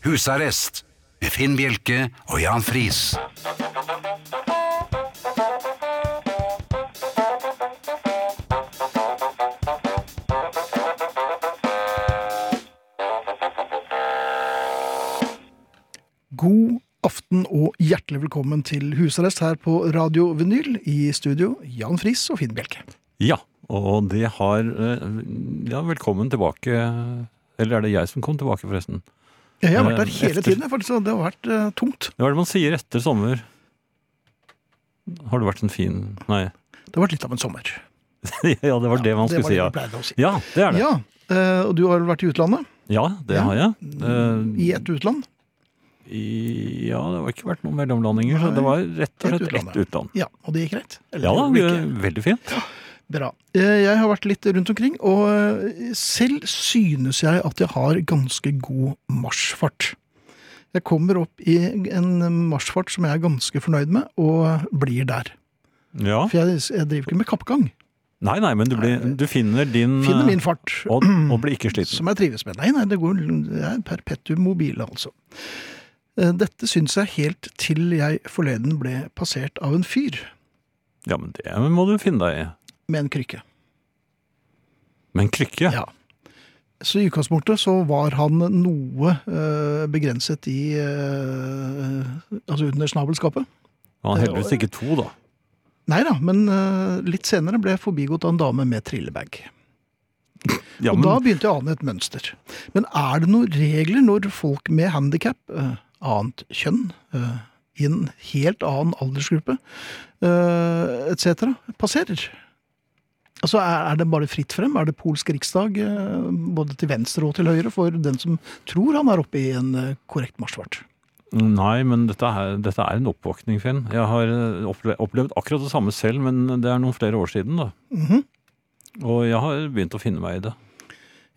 Husarrest med Finn Bjelke og Jan Friis. God aften og hjertelig velkommen til husarrest her på Radio Vinyl. I studio Jan Friis og Finn Bjelke. Ja, og det har eh, Ja, velkommen tilbake. Eller er det jeg som kom tilbake, forresten? Jeg har vært der Eh, hele etter... tiden, faktisk, og det har vært uh, tungt. Hva er det man sier etter sommer? Har det vært en fin Nei. Det har vært litt av en sommer. ja, det var det man skulle si, ja. vi å si. Ja, det er det. Ja, eh, og du har vært i utlandet? Ja, det Ja. har jeg. Uh, I ett utland? i, ja, det har ikke vært noen mellomlandinger, så det var rett og slett ett utland. Ja, og det gikk greit? Ja da, det veldig fint. Bra. Eh, Jeg har vært litt rundt omkring, og eh, selv synes jeg at jeg har ganske god marsjfart. Jeg kommer opp i en marsjfart som jeg er ganske fornøyd med, og blir der. Ja. For jeg, jeg driver ikke med kappgang. Nei, nei, men du, blir, du finner din Finner eh, min fart, og, og blir ikke sliten. som jeg trives med. Nei, nei, det går jeg er perpetuum mobile, altså. Dette syns jeg helt til jeg forleden ble passert av en fyr Ja, men det må du finne deg i. med en krykke. Med en krykke? Ja. Så i utgangspunktet så var han noe eh, begrenset i eh, Altså under snabelskapet. Han har heldigvis ikke to, da. Nei da, men eh, litt senere ble jeg forbigått av en dame med trillebag. Ja, Og da begynte jeg å ane et mønster. Men er det noen regler når folk med handikap, eh, annet kjønn, eh, i en helt annen aldersgruppe, eh, etc., passerer? Altså, er, det bare fritt frem? Er det polsk riksdag eh, både til venstre og til høyre for den som tror han er oppe i en eh, korrekt marsjfart? nei, men dette er, dette er en oppvåkning, Finn. Jeg har eh, opplevd, akkurat det samme selv, men det er noen flere år siden, da. Mhm. Og jeg har begynt å finne meg i det.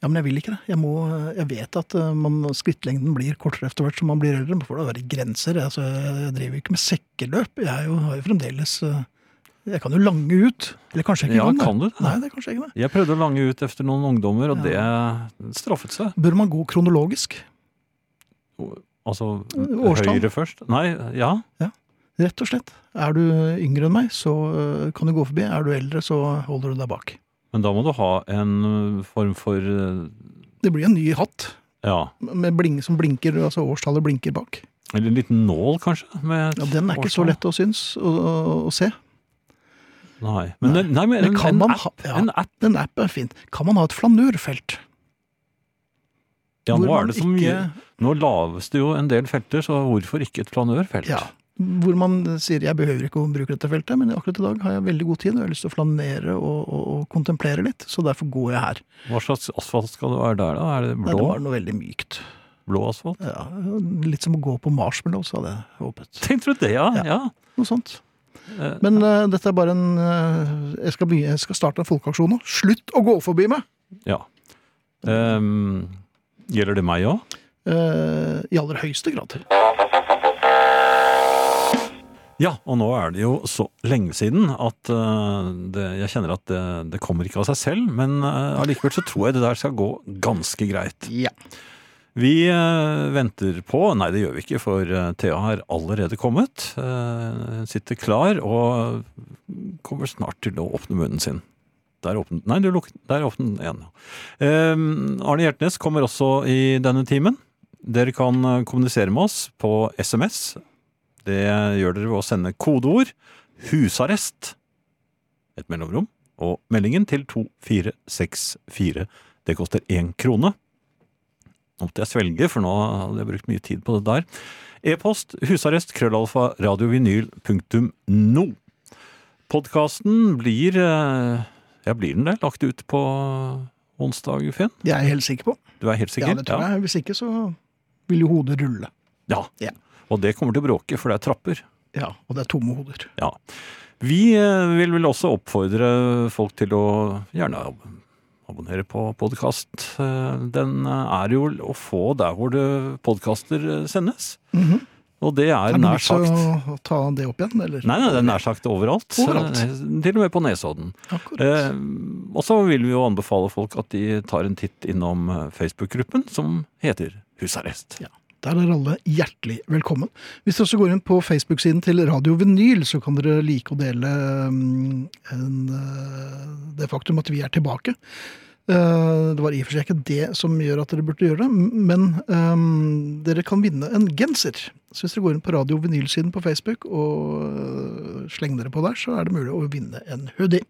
Ja, men jeg vil ikke det. Jeg, må, jeg vet at man, skrittlengden blir kortere etter hvert som man blir eldre. Men for det være grenser. Altså, jeg driver ikke med sekkeløp. Jeg jo, har jo fremdeles Jeg kan jo lange ut. Eller kanskje jeg ikke Ja, kan det. kan du det? Nei, det er kanskje ikke det. Jeg prøvde å lange ut efter noen ungdommer, og det straffet seg. Bør man gå kronologisk? Altså Årstall? høyre først. Nei, ja. ja. Rett og slett. Er du yngre enn meg, så eh, kan du gå forbi. Er du eldre, så holder du deg bak. Men da må du ha en eh, form for eh, Det blir en ny hatt Ja. med bling, som blinker, altså årstallet blinker bak. Eller en liten nål, kanskje? Med Ja, den er ikke så lett å synes å, å, å se. Nei. Men, Nei. nei, men Men en, man app, ja. en app En app er fint. Kan man ha et flanørfelt? Ja, nå er det så mye ikke- Nå laves det jo en del felter, så hvorfor ikke et flanørfelt? Ja, hvor man sier jeg behøver ikke å bruke dette feltet, men akkurat i dag har jeg veldig god tid og jeg har lyst til å flanere og, og, og kontemplere litt, så derfor går jeg her. Hva slags asfalt skal det være der, da? Er det blå? Nei, det var noe veldig mykt. blå asfalt? Ja, litt som å gå på marshmallows, hadde jeg håpet. Tenkte du det, ja? Ja. ja. Noe sånt. Eh, Men uh, dette er bare en uh, jeg, skal begynne, jeg skal starte en folkeaksjon nå. Slutt å gå forbi meg! ja. Um, gjelder det meg òg? Uh, I aller høyeste grad. Ja, og nå er det jo så lenge siden at det, jeg kjenner at det, det kommer ikke av seg selv, men allikevel så tror jeg det der skal gå ganske greit. Ja. Vi eh, venter på Nei, det gjør vi ikke, for eh, Thea har allerede kommet. Uh, sitter klar og kommer snart til å åpne munnen sin. Der åpnet Nei, luk, der åpnet den igjen. Arne Hjertnes kommer også i denne timen. Dere kan eh, kommunisere med oss på SMS. Det gjør dere ved å sende kodeord 'husarrest', et mellomrom, og meldingen til 2464. Det koster én krone. Nå måtte jeg svelge, for nå hadde jeg brukt mye tid på det der. E-post husarrest krøllalfa radiovinyl.no. Podkasten blir eh, Ja, blir den det? Lagt ut på onsdag, Finn? Det er jeg helt sikker på. Du er helt sikker? Ja, det tror jeg. Hvis ikke så vil jo hodet rulle. Ja. Ja. Og det kommer til å bråke, for det er trapper. Ja, og det er tomme hoder. Ja. Vi eh, vil vel også oppfordre folk til å gjerne abonnere på podkast. Den eh, er jo å få der hvor podkaster sendes. Mhm. Og det er Er nær vits å ta det opp igjen, eller? Nei, nei, det er nær sagt overalt. Overalt. Eh, Til og med på Nesodden. Eh, og så vil vi jo anbefale folk at de tar en titt innom eh, Facebook-gruppen som heter Husarrest. Ja. Der er alle hjertelig velkommen. Hvis dere også går inn på Facebook-siden til Radio Vinyl, så kan dere like å dele um, en, uh, det faktum at vi er tilbake. Uh, det var i og for seg ikke det som gjør at dere burde gjøre det, men um, dere kan vinne en genser. Så hvis dere går inn på Radio Vinyl-siden på Facebook og uh, slenger dere på der, så er det mulig å vinne en hoodie.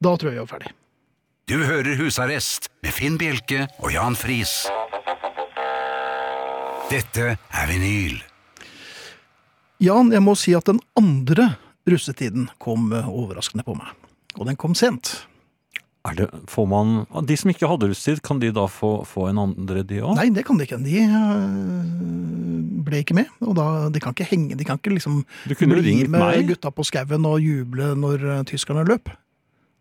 Da tror jeg jeg er ferdig. Du hører Husarrest med Finn Bjelke og Jan Friis. Dette er vinyl. Jan, jeg må si at den andre russetiden kom uh, overraskende på meg. Og den kom sent. Er det, får man, de som ikke hadde russetid, kan de da få, få en andre, de òg? Nei, det kan de ikke. De uh, ble ikke med. Og da, de kan ikke henge, de kan ikke liksom Du kunne jo bli med meg. gutta på skauen og juble når uh, tyskerne løp.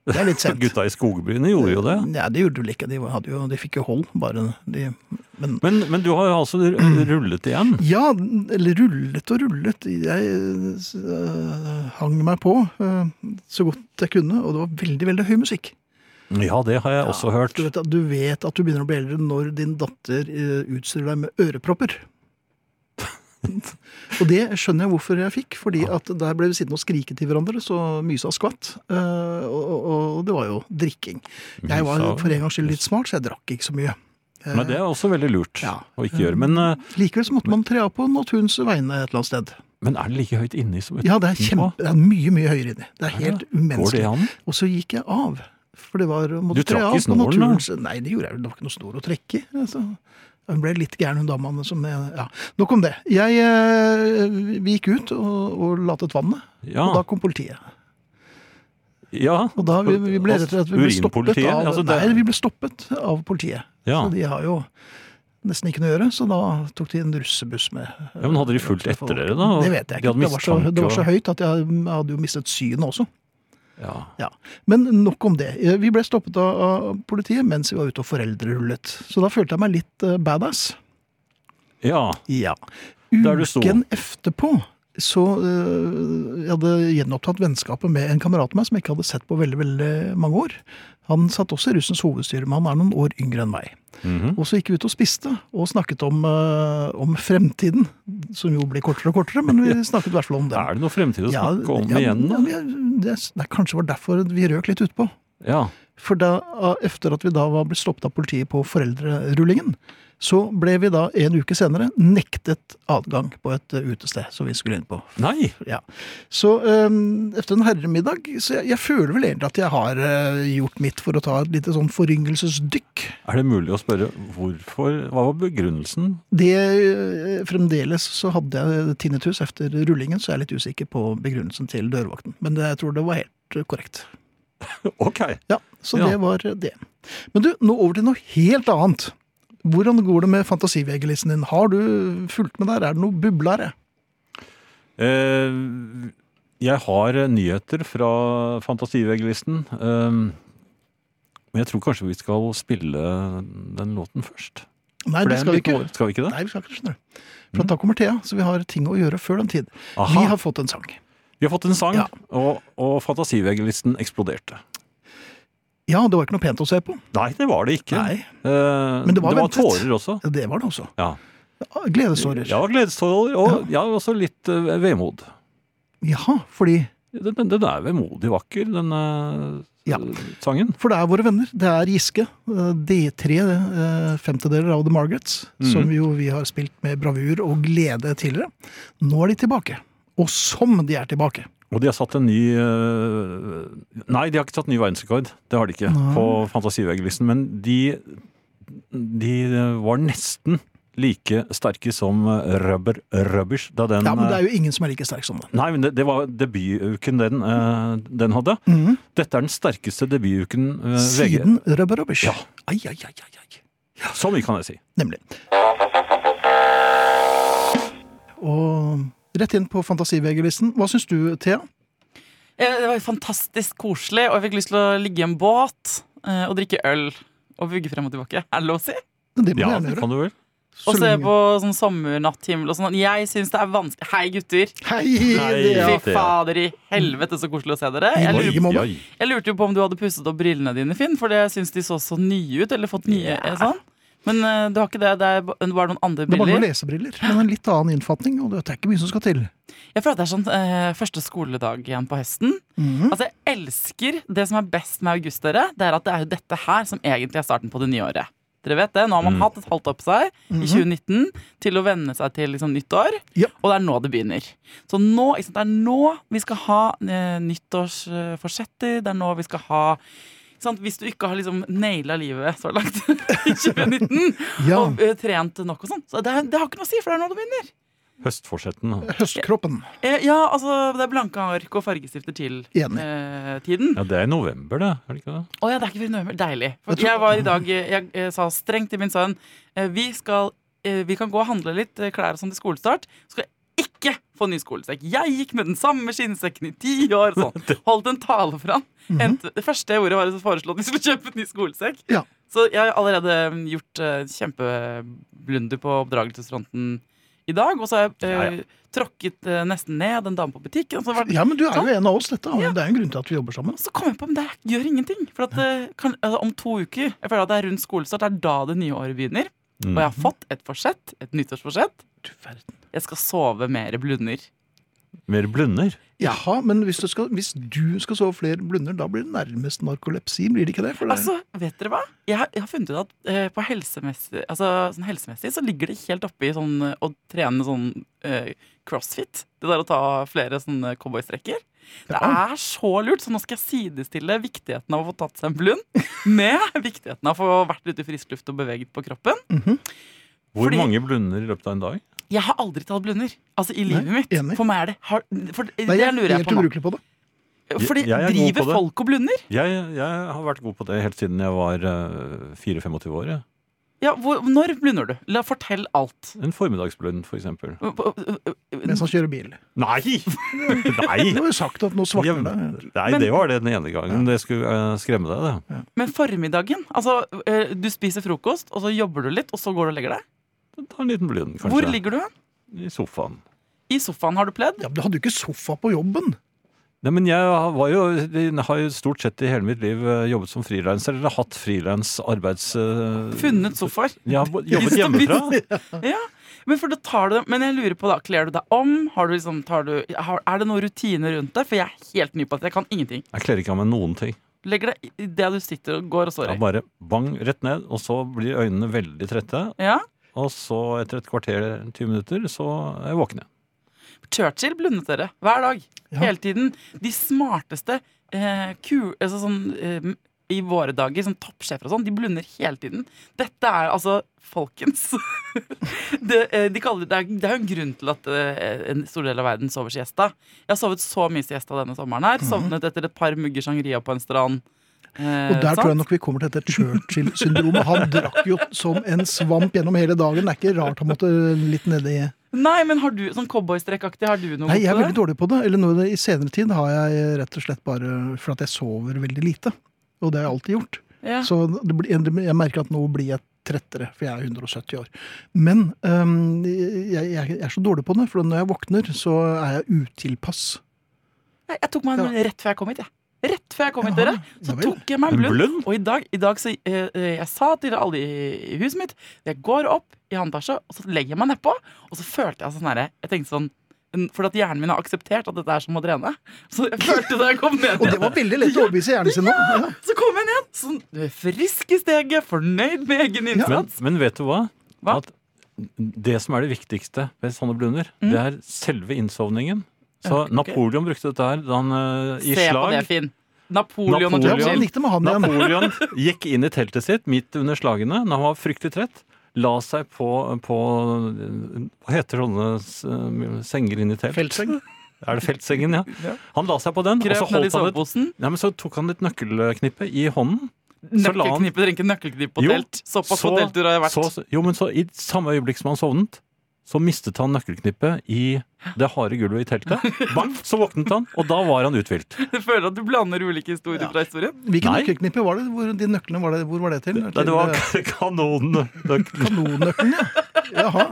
Det er litt sent. Gutta i skogbrynet gjorde jo det. Ja, det gjorde de vel ikke. De, jo, de fikk jo hold, bare de Men Men, men du har jo altså rullet igjen. ja, eller rullet og rullet. Jeg uh, hang meg på uh, så godt jeg kunne, og det var veldig, veldig høy musikk. Ja, det har jeg også hørt. Du vet, du vet at du begynner å bli eldre når din datter uh, utstyrer deg med ørepropper. Og det skjønner jeg hvorfor jeg fikk, fordi at der ble vi sittende og skrike til hverandre så mysa skvatt. Uh, og, og, det var jo drikking. Jeg var for en gangs skyld litt smart, så jeg drakk ikke så mye. Men det er også veldig lurt Ja. å ikke gjøre. Men, uh, Likevel så måtte man tre av på naturens vegne et eller annet sted. men er det like høyt inni som Ja, det er, kjempe, det er mye, mye høyere inni. Det er helt umenneskelig. Og så gikk jeg av. For det var måtte Du trakk i snoren, da? Nei, det gjorde jeg vel. Det var ikke noe snor å trekke i. Altså. Hun ble litt gæren, hun dama. Ja. Nok om det. Jeg, eh, vi gikk ut og, og latet vannet, Ja. og da kom politiet. ja. Og da vi, vi ble rett og slett vi ble stoppet av Altså, det- Nei, vi ble stoppet av politiet. Ja. Så de har jo nesten ikke noe å gjøre, så da tok de en russebuss med Ja, men hadde de fulgt etter dere da? Det vet jeg ikke. De Det var, så, det var så høyt at jeg hadde jo mistet synet også. Ja. Ja. Men nok om det. Vi ble stoppet av, politiet mens vi var ute og foreldrerullet. Så da følte jeg meg litt eh, badass. ja. Ja. Uken etterpå så øh, jeg hadde gjenopptatt vennskapet med en kamerat av meg som jeg ikke hadde sett på veldig veldig mange år. Han satt også i russens hovedstyre, men han er noen år yngre enn meg. Mhm. Og så gikk vi ut og spiste, og snakket om, øh, om fremtiden. Som jo blir kortere og kortere, men vi snakket i hvert fall om det. Er det noe fremtid å Ja, snakke om ja, igjen? Da? Ja, det, det kanskje var derfor vi røk litt utpå. Ja. For da, efter at vi da var blitt stoppet av politiet på foreldrerullingen, så ble vi da en uke senere nektet adgang på et eh, utested som vi skulle inn på. Nei! Ja. Så um, efter en herremiddag, så jeg, jeg føler vel egentlig at jeg har uh, gjort mitt for å ta et lite sånn foryngelsesdykk. Er det mulig å spørre hvorfor? Hva var begrunnelsen? Det uh, Fremdeles så hadde jeg tinnitus efter rullingen, så jeg er litt usikker på begrunnelsen til dørvakten. Men det, jeg tror det var helt korrekt. Ok. Ja, så Ja. det var det. Men du, nå over til noe helt annet. Hvordan går det med fantasivegelisten din? Har du fulgt med der? Er det noe bublere? Eh, jeg har nyheter fra fantasivegelisten. Eh, men jeg tror kanskje vi skal spille den låten først. Nei, det skal vi ikke. Skal vi ikke det? Nei, vi skal ikke du. For da kommer Thea, så vi har ting å gjøre før den tid. Aha. Vi har fått en sang. Vi har fått en sang, Ja. og, og fantasivegelisten eksploderte. Ja, det var ikke noe pent å se på. Nei, det var det ikke. Nei, Eh, Men det var ventet. tårer også. det var det også. Ja, Gledestårer. ja gledestårer, og ja. også litt uh, vemod. Jaha, fordi Den, den, den er vemodig vakker, den eh, Ja. sangen. For det er våre venner. Det er Giske. eh, D3 eh, femtedeler av The Margarets, Mhm. som jo vi har spilt med bravur og glede tidligere. Nå er de tilbake. Og som de er tilbake. Og de har satt en ny eh, Nei, de har ikke satt ny verdensrekord. Det har de ikke Nei. på Fantasivegglisten. Men de, de var nesten like sterke som Rubber Rubbers da den Ja, men det eh, er jo ingen som er like sterk som den. Nei, men det, det var debutuken den, eh, den hadde. Mhm. Dette er den sterkeste debutuken eh, VG Siden Rubber Rubbers. Ja. Ai, ai, ai, ai, ai. Så mye kan jeg si. Nemlig. Og rett inn på fantasivegelisten. Hva syns du, Thea? Eh, Det var fantastisk koselig, og jeg fikk lyst til å ligge i en båt eh, og drikke øl. Og vugge frem og tilbake. Er det lov å si? Det må Ja, gjerne det gjøre. kan du vel? Og se på sånn sommernatthimmel og sånn. Jeg syns det er vanskelig Hei, gutter! Hei, det Fy er det- fader i helvete, så koselig å se dere. Jeg lurte, jeg lurte jo på om du hadde pusset opp brillene dine, Finn, for jeg syns de så så nye ut. Eller fått nye sånn. Men eh, du har ikke det? Det er bare noen andre briller? Det er bare noen lesebriller, men en litt annen innfatning, og det er ikke mye som skal til. Jeg føler at det er sånn eh, første skoledag igjen på høsten. Mhm. Altså, jeg elsker det som er best med august, dere. Det er at det er jo dette her som egentlig er starten på det nye året. Dere vet det, Nå har man Mm. hatt et halvt opp seg i 2019 til å venne seg til liksom, nytt år. Mhm. Ja. Og det er nå det begynner. Så nå, ikke sant, det er nå vi skal ha eh, nyttårsforsetter. Det er nå vi skal ha sant, Hvis du ikke har liksom naila livet så langt i 2019 Ja. og eh, trent nok og sånn, så det, det har ikke noe å si, for det er nå du begynner. Høstforsetten. Høstkroppen. Eh, ja, altså det er blanke ark og fargestifter til eh, tiden. Ja, det er i november, det. Er det ikke det? Å ja, det er ikke før i november. Deilig. For Jeg tror- jeg var i dag eh, Jeg, eh, sa strengt til min sønn eh, Vi skal eh, Vi kan gå og handle litt klær og sånn til skolestart. Skal ikke få ny skolesekk. Jeg gikk med den samme skinnsekken i ti år. Sånn. Holdt en tale for han. Endte- Det første jeg gjorde, var å foreslå at vi skulle kjøpe en ny skolesekk. Ja. Så jeg har allerede mm, gjort uh, kjempeblunder på oppdragelsesfronten i dag. Og så har jeg uh, Ja, ja. tråkket uh, nesten ned en dame på butikken. Så, var Ja, men du er jo en av oss, dette. Det er en grunn til at vi jobber sammen. så kom jeg på men det gjør ingenting. For at kan, altså, Om to uker jeg føler at det er rundt skolestart, det er da det nye året begynner. Mm. Og jeg har fått et forsett, et nyttårsforsett. Du verden. Jeg skal sove mer blunder. Mer blunder. Jaha, men hvis du, skal, hvis du skal sove flere blunder, da blir det nærmest narkolepsi, blir det ikke det? Det Altså, vet dere hva? Jeg har, jeg har funnet ut at eh, på helsemessig, altså, sånn helsemessig så ligger det helt oppe i sånn, eh, å trene sånn eh, crossfit. Det der å ta flere sånne cowboystrekker. Det er så lurt, så nå skal jeg sidestille viktigheten av å få tatt seg en blund med viktigheten av å få vært ute i frisk luft og beveget på kroppen. Mhm. Hvor Fordi- mange blunder i løpet av en dag? Jeg har aldri tatt blunder. Altså i livet Nei, mitt. enig. For meg er det har, for, Nei, Det jeg er lurer jeg helt på nå. på det. Fordi Jeg er driver på det. folk og blunder? Jeg, jeg har vært god på det helt siden jeg var uh, 24-25 år. jeg. Ja, hvor, Når blunder du? La Fortell alt. En formiddagsblund, for eksempel. Mens han kjører bil. Nei! Nei! Det var jo sagt at nå Ja, svartner det. Nei, Men- det var det den ene gangen. Det skulle eh, skremme deg, det. Men formiddagen? Altså, eh, Du spiser frokost, og så jobber du litt, og så går du og legger deg? Ta en liten blund, kanskje. Hvor ligger du? hen? I sofaen. I sofaen har du pledd? Ja, men Du hadde jo ikke sofa på jobben. Nei, men jeg var jo, har jo stort sett i hele mitt liv eh, jobbet som frilanser, eller hatt frilans arbeids... eh, Funnet sofaer? Ja, jobbet hjemmefra. Ja, men det Men jeg lurer på da, Kler du deg om? Har du liksom, tar du, har, er det noen rutiner rundt det? For jeg er helt ny på det. Jeg kan ingenting. Jeg kler ikke av meg noen ting. Legger deg i det du sitter og går og står i? Ja, bare bang, rett ned, og så blir øynene veldig trette. Ja. Og så etter et kvarter, 20 minutter, så er jeg våken igjen. Churchill blundet dere hver dag. Ja. Hele tiden. De smarteste eh, ku, altså sånn, eh, i våre dager, sånn toppsjefer og sånn, de blunder hele tiden. Dette er altså Folkens. det, eh, de kaller, det, er, det er jo en grunn til at eh, en stor del av verden sover siesta. Jeg har sovet så mye siesta denne sommeren her. Sovnet etter et par mugger sangria på en strand. Eh, Og der tror jeg nok vi kommer til dette Churchill-syndromet. Han drakk jo som en svamp gjennom hele dagen. Det er ikke rart han måtte litt nedi Nei, men har du sånn cowboystrekkaktig, har du noe Nei, jeg er veldig dårlig på det. Eller nå i senere tid har jeg rett og slett bare For at jeg sover veldig lite. Og det har jeg alltid gjort. Ja. Så det blir, jeg merker at nå blir jeg trettere, for jeg er 170 år. Men um, jeg, jeg er så dårlig på det, for når jeg våkner, så er jeg utilpass. Jeg tok meg en Ja. rett før jeg kom hit, jeg. Rett før jeg kom hit, dere. Så tok jeg meg en blund. blund? Og i dag, i dag så eh, eh, Jeg sa til alle i, i huset mitt Jeg går opp i etasje, og så legger jeg meg nedpå. Og så følte jeg sånn herre Jeg tenkte sånn fordi For at hjernen min har akseptert at dette er som å trene. Så jeg følte da jeg kom ned Og det var veldig lett å overbevise hjernen sin nå. Ja. Så kom jeg ned, sånn frisk i steget, fornøyd med egen Men, innsats. men vet du hva? Hva? At det som er det viktigste ved sånne blunder, Mm. det er selve innsovningen. Så okay. Napoleon brukte dette her da han uh, i Se på det, Finn. Napoleon, og Napoleon. Ja, han igjen? Napoleon gikk inn i teltet sitt midt under slagene da han var fryktelig trett. La seg på, på Hva heter sånne senger inn i telt? Feltseng? Er det feltsengen, ja? Ja. Han la seg på den, og så holdt han et ja, men så tok han et nøkkelknippe i hånden. La han- Nøkkelknippe, dere ikke nøkkelknipp på telt. Såpass så- på telttur har jeg vært. Så, jo, men så i samme øyeblikk som han sovnet, så mistet han nøkkelknippet i det harde gulvet i teltet. Bang, så våknet han, og da var han uthvilt. Jeg føler at du blander ulike historier Ja. fra historien. Hvilke Nei. nøkkelknipper var det? Hvor, de nøklene var det, hvor var det til? Nei, det var Til, eh, kanonnøkkel. Kanonnøkkelen, ja. Jaha.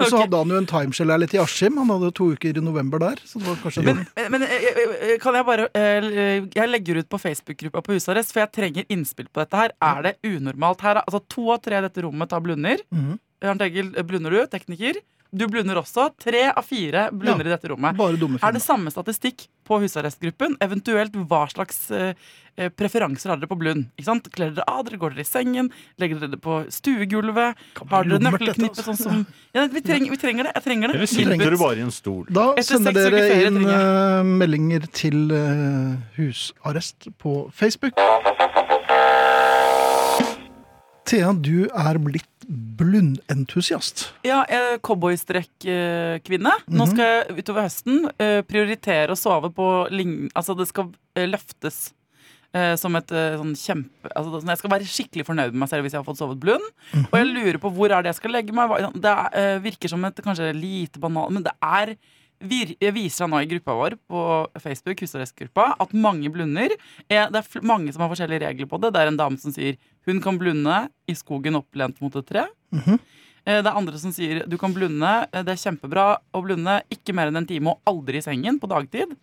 Og så okay. hadde han jo en timeshare-leilighet i Askim. Han hadde to uker i november der. Så det var kanskje Men, men eh, eh, kan jeg bare eh, Jeg legger ut på Facebook-gruppa på Husarrest, for jeg trenger innspill på dette her. Er det unormalt her? Altså To av tre i dette rommet tar blunder. Mm Arnt Egil, eh, blunder du? Tekniker? Du blunder også. Tre av fire blunder i dette rommet. Bare dumme Er det samme statistikk på husarrestgruppen? Eventuelt hva slags eh, eh, preferanser har dere på blund? Ikke sant? Kler dere av, dere går dere i sengen, legger dere det på stuegulvet? Har dere nøkkelknippe sånn altså. som ja, vi, trenger, vi trenger det. Jeg trenger det. Eller trenger sitter du bare i en stol? Da Etter sender dere ferie inn eh, meldinger til uh, husarrest på Facebook. Thea, du er blitt blundentusiast. Ja, cowboystrekk-kvinne. Nå Mhm. skal jeg utover høsten eh, prioritere å sove på lign... Altså, det skal eh, løftes eh, som et sånn kjempe altså, Jeg skal være skikkelig fornøyd med meg selv hvis jeg har fått sovet blund. Og jeg lurer på hvor er det jeg skal legge meg. Det virker som et kanskje lite banal Men det er Jeg viser nå i gruppa vår på Facebook, husarrestgruppa, at mange blunder. Er, det er mange som har forskjellige regler på det. Det er en dame som sier hun kan blunde i skogen opplent mot et tre. Mm -hmm. Det er andre som sier du kan blunde, eh, det er kjempebra å blunde ikke mer enn en time og aldri i sengen på dagtid.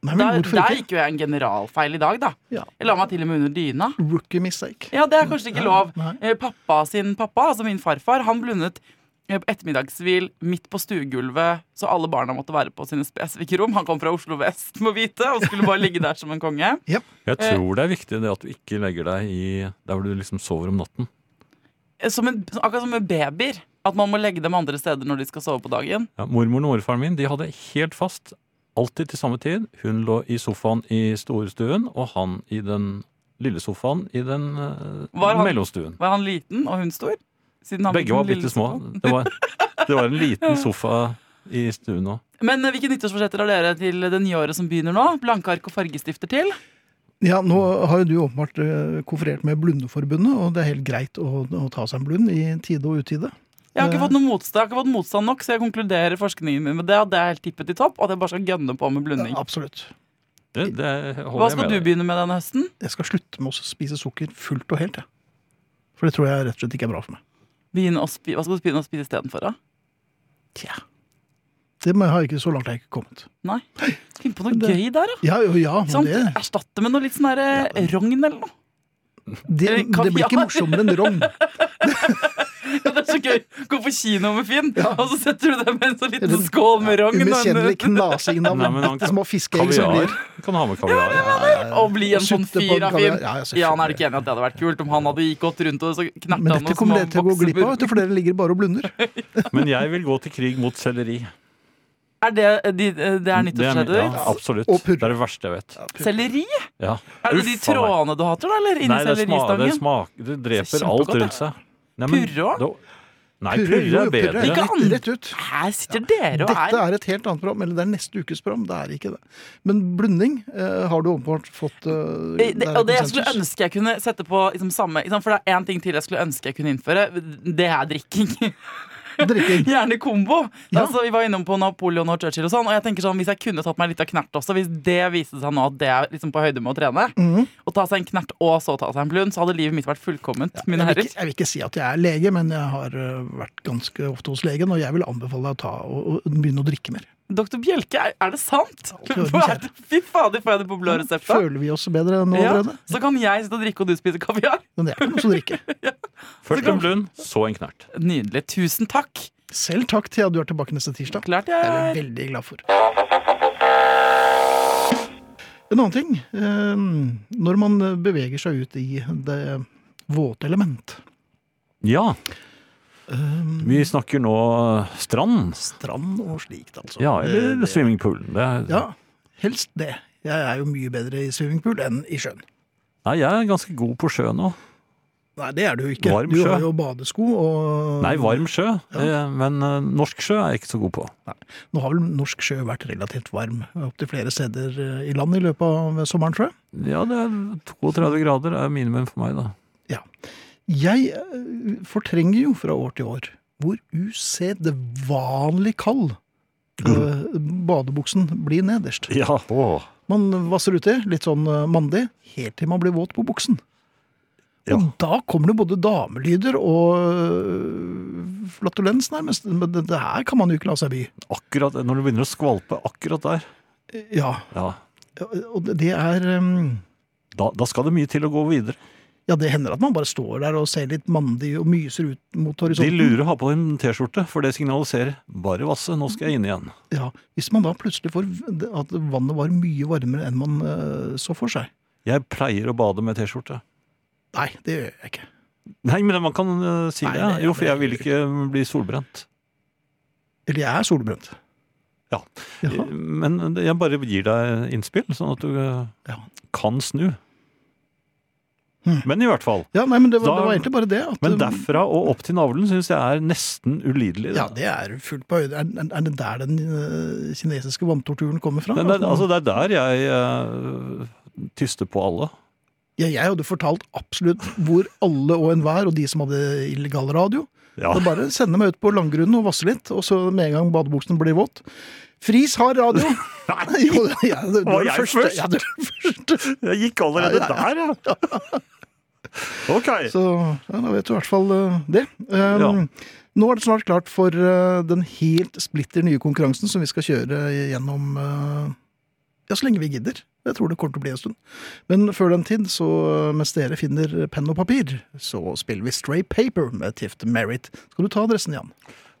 Nei, men Der, der gikk jo jeg en generalfeil i dag, da. Ja. Jeg la meg til og med under dyna. Rookie mistake. Ja, det er kanskje ikke lov. Nei. Eh, Pappa sin pappa, altså min farfar, han blundet eh, ettermiddagshvil midt på stuegulvet, så alle barna måtte være på sine spesifikke rom. Han kom fra Oslo vest, må vite, og skulle bare ligge der som en konge. Jeg Eh. tror det er viktig det at du ikke legger deg i der hvor du liksom sover om natten. Som en, akkurat som med babyer. At man må legge dem andre steder når de skal sove på dagen. Ja, mormoren og morfaren min de hadde helt fast, alltid til samme tid. Hun lå i sofaen i storstuen, og han i den lille sofaen i den uh, Var han- mellomstuen. Var han liten og hun stor? Siden han Begge var den bitte små. Det var, det var en liten sofa i stuen òg. Men eh, hvilke nyttårsforsetter har dere til det nye året som begynner nå? Blanke ark og fargestifter til? Ja, nå har jo du åpenbart eh, konferert med Blundeforbundet, og det er helt greit å, å ta seg en blund i tide og utide. Jeg har ikke Eh. fått noe motstand, jeg har ikke fått motstand nok, så jeg konkluderer forskningen min med det. Det er helt tippet i topp, og at jeg bare skal gønne på med blunding. Ja, absolutt. Det, det Hva skal du begynne med denne høsten? Jeg skal slutte med å spise sukker fullt og helt, Ja. For det tror jeg rett og slett ikke er bra for meg. Begynne å spi Hva skal du begynne å spise istedenfor? da? Tja. Det må jeg ha ikke så langt har jeg ikke kommet. Nei? Finn på noe Det- gøy der, da. Ja, ja, sånn, det, Erstatt det med noe litt sånn ja. eh, rogn eller noe. det, det blir ikke morsommere enn rogn. Ja, det er så gøy. Gå på kino med Finn, Ja. og så setter du deg med en sånn liten skål med rogn. og en- Umiskjennelig knasing av bitte små fiskeegg som blir kan ha med kaviar. Og bli en sånn fyr av. Finn. Ja, han er ikke enig at det hadde vært kult om han hadde gått rundt og så knerta Men dette kommer dere til å gå glipp av, for dere ligger bare og blunder. Men jeg vil gå til krig mot selleri. Er det, eh, de, det er Det er- nyttårsforsettet ja, absolutt. Og. Det er det verste jeg vet. Selleri? Ja. Er det de Uff, meg. trådene du hater, da? Eller inni Nei, det, sma, det, selleristangen? smak, det dreper alt rundt seg. Purre òg? Nei, Purre, er bedre. er purre bedre. Ikke Rett, rett ut. Her sitter dere og Dette er er et helt annet program, eller det er neste ukes program. Det er ikke det. Men blunding eh, har du åpenbart fått uh, Eh, det, og det jeg skulle ønske jeg kunne sette på liksom, samme? For det er én ting til jeg skulle ønske jeg kunne innføre. Det er drikking. Drikking. Gjerne kombo. Ja. Altså, vi var innom på Napoleon og Churchill og sånn. Og jeg tenker sånn, hvis jeg kunne tatt meg litt av knert også, hvis det viste seg nå at det er liksom på høyde med å trene, Mhm. å ta seg en knert og så ta seg en blund, så hadde livet mitt vært fullkomment. mine jeg, vil herrer. ikke, jeg vil ikke si at jeg er lege, men jeg har eh, vært ganske ofte hos legen, og jeg vil anbefale deg å ta å, å begynne å drikke mer. Doktor Bjelke, er, er det sant? Er det? Fy fader, får jeg det på blå resept? Føler vi oss bedre nå Ja, så kan jeg sitte og drikke, og du spiser kaviar. Men det er ikke noe som drikke. Først en blund, så en knert. Nydelig. Tusen takk. Selv takk til at du er tilbake neste tirsdag. Klart Det er vi veldig glad for. En annen ting. eh, Når man beveger seg ut i det våte element Ja, eh, vi snakker nå strand. Strand og slikt, altså. Ja, eller Det- swimmingpool. Det er, Ja, helst det. Jeg er jo mye bedre i swimmingpool enn i sjøen. Nei, jeg er ganske god på sjø nå. Nei, det er du ikke. Varm du sjø. har jo badesko og Nei, varm sjø. Ja. Men eh, norsk sjø er jeg ikke så god på. Nå har vel norsk sjø vært relativt varm opptil flere steder eh, i landet i løpet av sommeren, tror jeg. Ja, det er 32 grader er minimum for meg, da. Jeg eh, fortrenger jo fra år til år hvor usedvanlig kald mm. badebuksen blir nederst. Ja, åh. Man vasser uti, litt sånn eh, mandig, helt til man blir våt på buksen. Ja. Og da kommer det både damelyder og flatulens, nærmest. Men det, her kan man jo ikke la seg by. Akkurat når det begynner å skvalpe akkurat der. Ja, Ja, og det- det er um... da, da skal det mye til å gå videre. Ja, det hender at man bare står der og ser litt mandig og myser ut mot horisonten. De lurer å ha på en T-skjorte, for det signaliserer 'bare vasse, nå skal jeg inn igjen'. Ja, Hvis man da plutselig får at vannet var mye varmere enn man uh, så for seg. Jeg pleier å bade med T-skjorte. Nei, det gjør jeg ikke. Nei, men man kan uh, si Nei, det. det- Jo, for jeg vil ikke bli solbrent. Eller jeg er solbrent. Ja. Jaha. Men jeg bare gir deg innspill, sånn at du uh, Ja. kan snu. Hmm. Men i hvert fall. Ja, nei, men det var, Da- det var egentlig bare det. At, Men um, derfra og opp til navlen syns jeg er nesten ulidelig. Ja, det er fullt på høyde. Er, er- det der den øh, kinesiske vanntorturen kommer fra? Men det, altså, det er der jeg uh, tyster på alle. ja, jeg hadde fortalt absolutt hvor alle og enhver, og de som hadde illegal radio, Ja. det bare sende meg ut på langgrunnen og vasse litt, og så med en gang badebuksen blir våt. Friis har radio! jo, ja, det, Var jeg første. først? Ja, det var det første. Jeg gikk allerede Ja, ja, der, ja. Ok. Så ja, da vet du i hvert fall øh, det. Um, Ja. Nå er det snart klart for uh, den helt splitter nye konkurransen som vi skal kjøre gjennom uh, ja, så lenge vi gidder. Jeg tror det kommer til å bli en stund. Men før den tid, så mens dere finner penn og papir, så spiller vi Stray Paper med Tift Merit. Skal du ta adressen, Jan?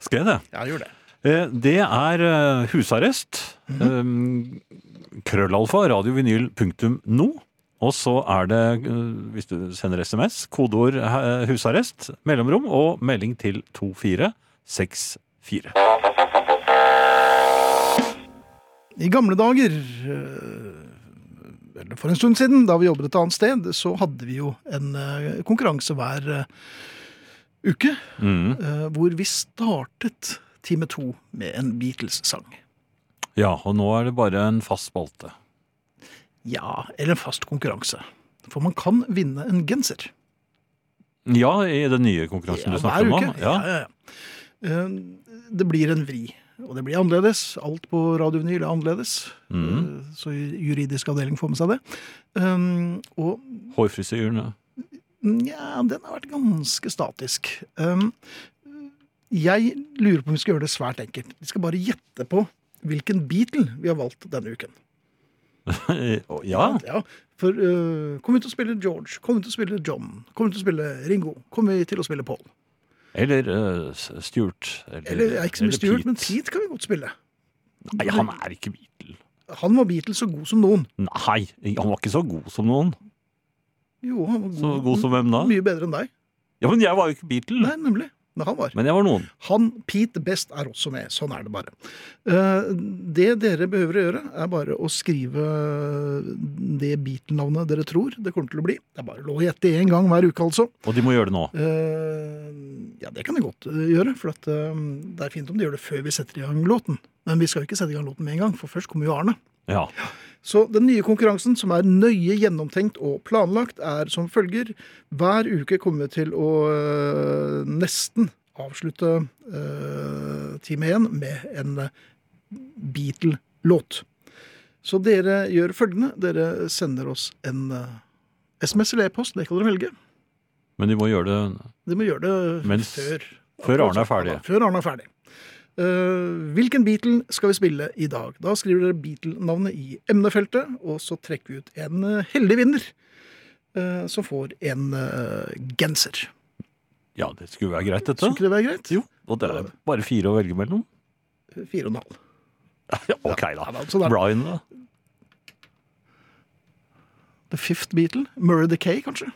Skal jeg det? Ja, gjør det. Eh, Det er eh, husarrest. Mm -hmm. Krøllalfa, radiovinyl.no. Og så er det, hvis du sender SMS, kodeord 'husarrest', mellomrom og melding til 2464. I gamle dager, eller for en stund siden, da vi jobbet et annet sted, så hadde vi jo en konkurranse hver uke. Mm. hvor vi startet time to med en Beatles-sang. Ja, og nå er det bare en fast spalte. Ja, eller en fast konkurranse. For man kan vinne en genser. Ja, i den nye konkurransen Ja, du snakker om. Ja. Ja. Ja, ja, Eh, Det blir en vri. Og det blir annerledes. Alt på radiovinyl er annerledes. Mhm. Eh, Så juridisk avdeling får med seg det. Um, og Hårfrisyrene. Nja, den har vært ganske statisk. Jeg lurer på om vi skal gjøre det svært enkelt. Vi skal bare gjette på hvilken Beatle vi har valgt denne uken. ja. Ja, for uh, kommer vi til å spille George? Kommer vi til å spille John? Kommer vi til å spille Ringo? Kommer vi til å spille Paul? Eller uh, Stuart. Eller eller, ja, ikke så mye Stuart, men Pete kan vi godt spille. Nei, han er ikke Beatle. Han var Beatle så god som noen. Nei, han var ikke så god som noen. Jo, han var god. Så god som hvem da? Mye bedre enn deg. Ja, men jeg var jo ikke Beatle. Nei, nemlig. Men han var. Men jeg var noen. Han, Pete Best, er også med. Sånn er det bare. Eh, det dere behøver å gjøre, er bare å skrive det Beatle-navnet dere tror det kommer til å bli. Det er bare lov å gjette én gang hver uke, altså. Og de må gjøre det nå. Eh, ja, det kan de godt eh, gjøre, for at, det er fint om de gjør det før vi setter i gang låten. Men vi skal jo ikke sette i gang låten med en gang, for først kommer jo Arne. Ja. Så den nye konkurransen, som er nøye gjennomtenkt og planlagt, er som følger. Hver uke kommer vi til å øh, nesten avslutte øh, time én med en øh, Beatle-låt. Så dere gjør følgende. Dere sender oss en øh, SMS eller e-post, det kan dere velge. Men de må gjøre det de må gjøre det Mens- før før Arne er ferdig. Ja, Før Arne er ferdig. Eh, hvilken Beatle skal vi spille i dag? Da skriver dere Beatle-navnet i emnefeltet, og så trekker vi ut en eh, heldig vinner. uh, som får en uh, genser. Ja, det skulle være greit, dette. Skulle det være greit? Jo, og det er bare fire å velge mellom. Fire og en halv. Ja, ok, Ja, da. sånn er. Brian, da? The Fifth Beatle. Murray K, kanskje?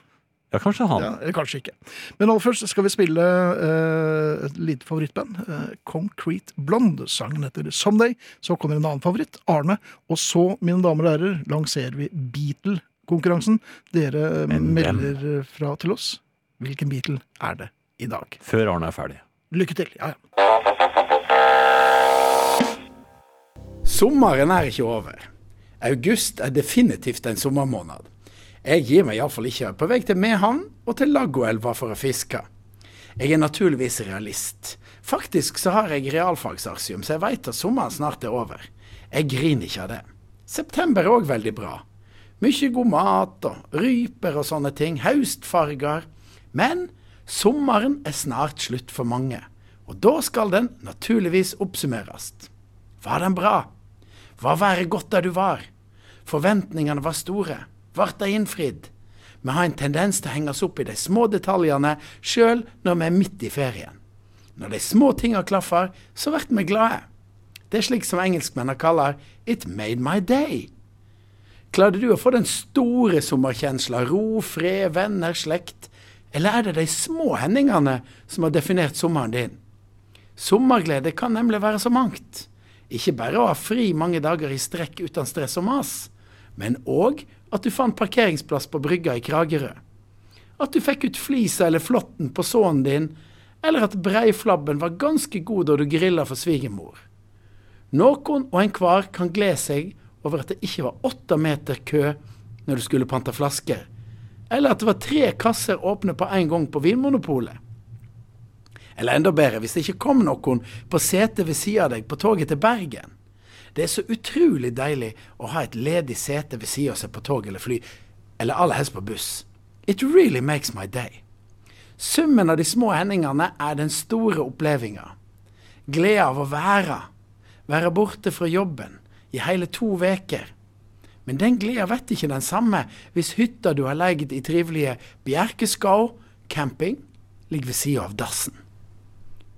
Ja, kanskje han. Ja, eller kanskje ikke. Men aller først skal vi spille eh, et lite favorittband. eh, Concrete Blonde. Sangen heter Someday. Så kommer en annen favoritt, Arne. Og så, mine damer og herrer, lanserer vi Beatle-konkurransen. Dere Men melder fra til oss. Hvilken Beatle er det i dag? Før Arne er ferdig. Lykke til. Ja, ja. Sommeren er ikke over. August er definitivt en sommermåned. Jeg gir meg iallfall ikke på vei til Mehamn og til Laggoelva for å fiske. Jeg er naturligvis realist. Faktisk så har jeg realfagsarsium, så jeg veit at sommeren snart er over. Jeg griner ikke av det. September er òg veldig bra. Mykje god mat og ryper og sånne ting. Haustfarger. Men sommeren er snart slutt for mange. Og da skal den naturligvis oppsummeres. Var den bra? Var været godt der du var? Forventningene var store. Ble de innfridd? Vi har en tendens til å henge oss opp i de små detaljene sjøl når vi er midt i ferien. Når de små tinga klaffer, så blir vi glade. Det er slik som engelskmennene kaller 'it made my day'. Klarte du å få den store sommerkjensla, ro, fred, venner, slekt? Eller er det de små hendingene som har definert sommeren din? Sommerglede kan nemlig være så mangt. Ikke bare å ha fri mange dager i strekk uten stress og mas, men òg at du fant parkeringsplass på brygga i Kragerø. At du fikk ut flisa eller flåtten på sønnen din, eller at breiflabben var ganske god da du grilla for svigermor. Noen og enhver kan glede seg over at det ikke var åtte meter kø når du skulle pante flasker, eller at det var tre kasser åpne på en gang på Vinmonopolet. Eller enda bedre, hvis det ikke kom noen på setet ved sida av deg på toget til Bergen. Det er så utrolig deilig å ha et ledig sete ved siden av seg på tog eller fly, eller aller helst på buss. It really makes my day. Summen av de små hendingene er den store opplevelsen. Glede av å være. Være borte fra jobben i hele to veker. Men den gleda vet ikke den samme hvis hytta du har leid i trivelige Bjerkeskau camping ligger ved sida av dassen.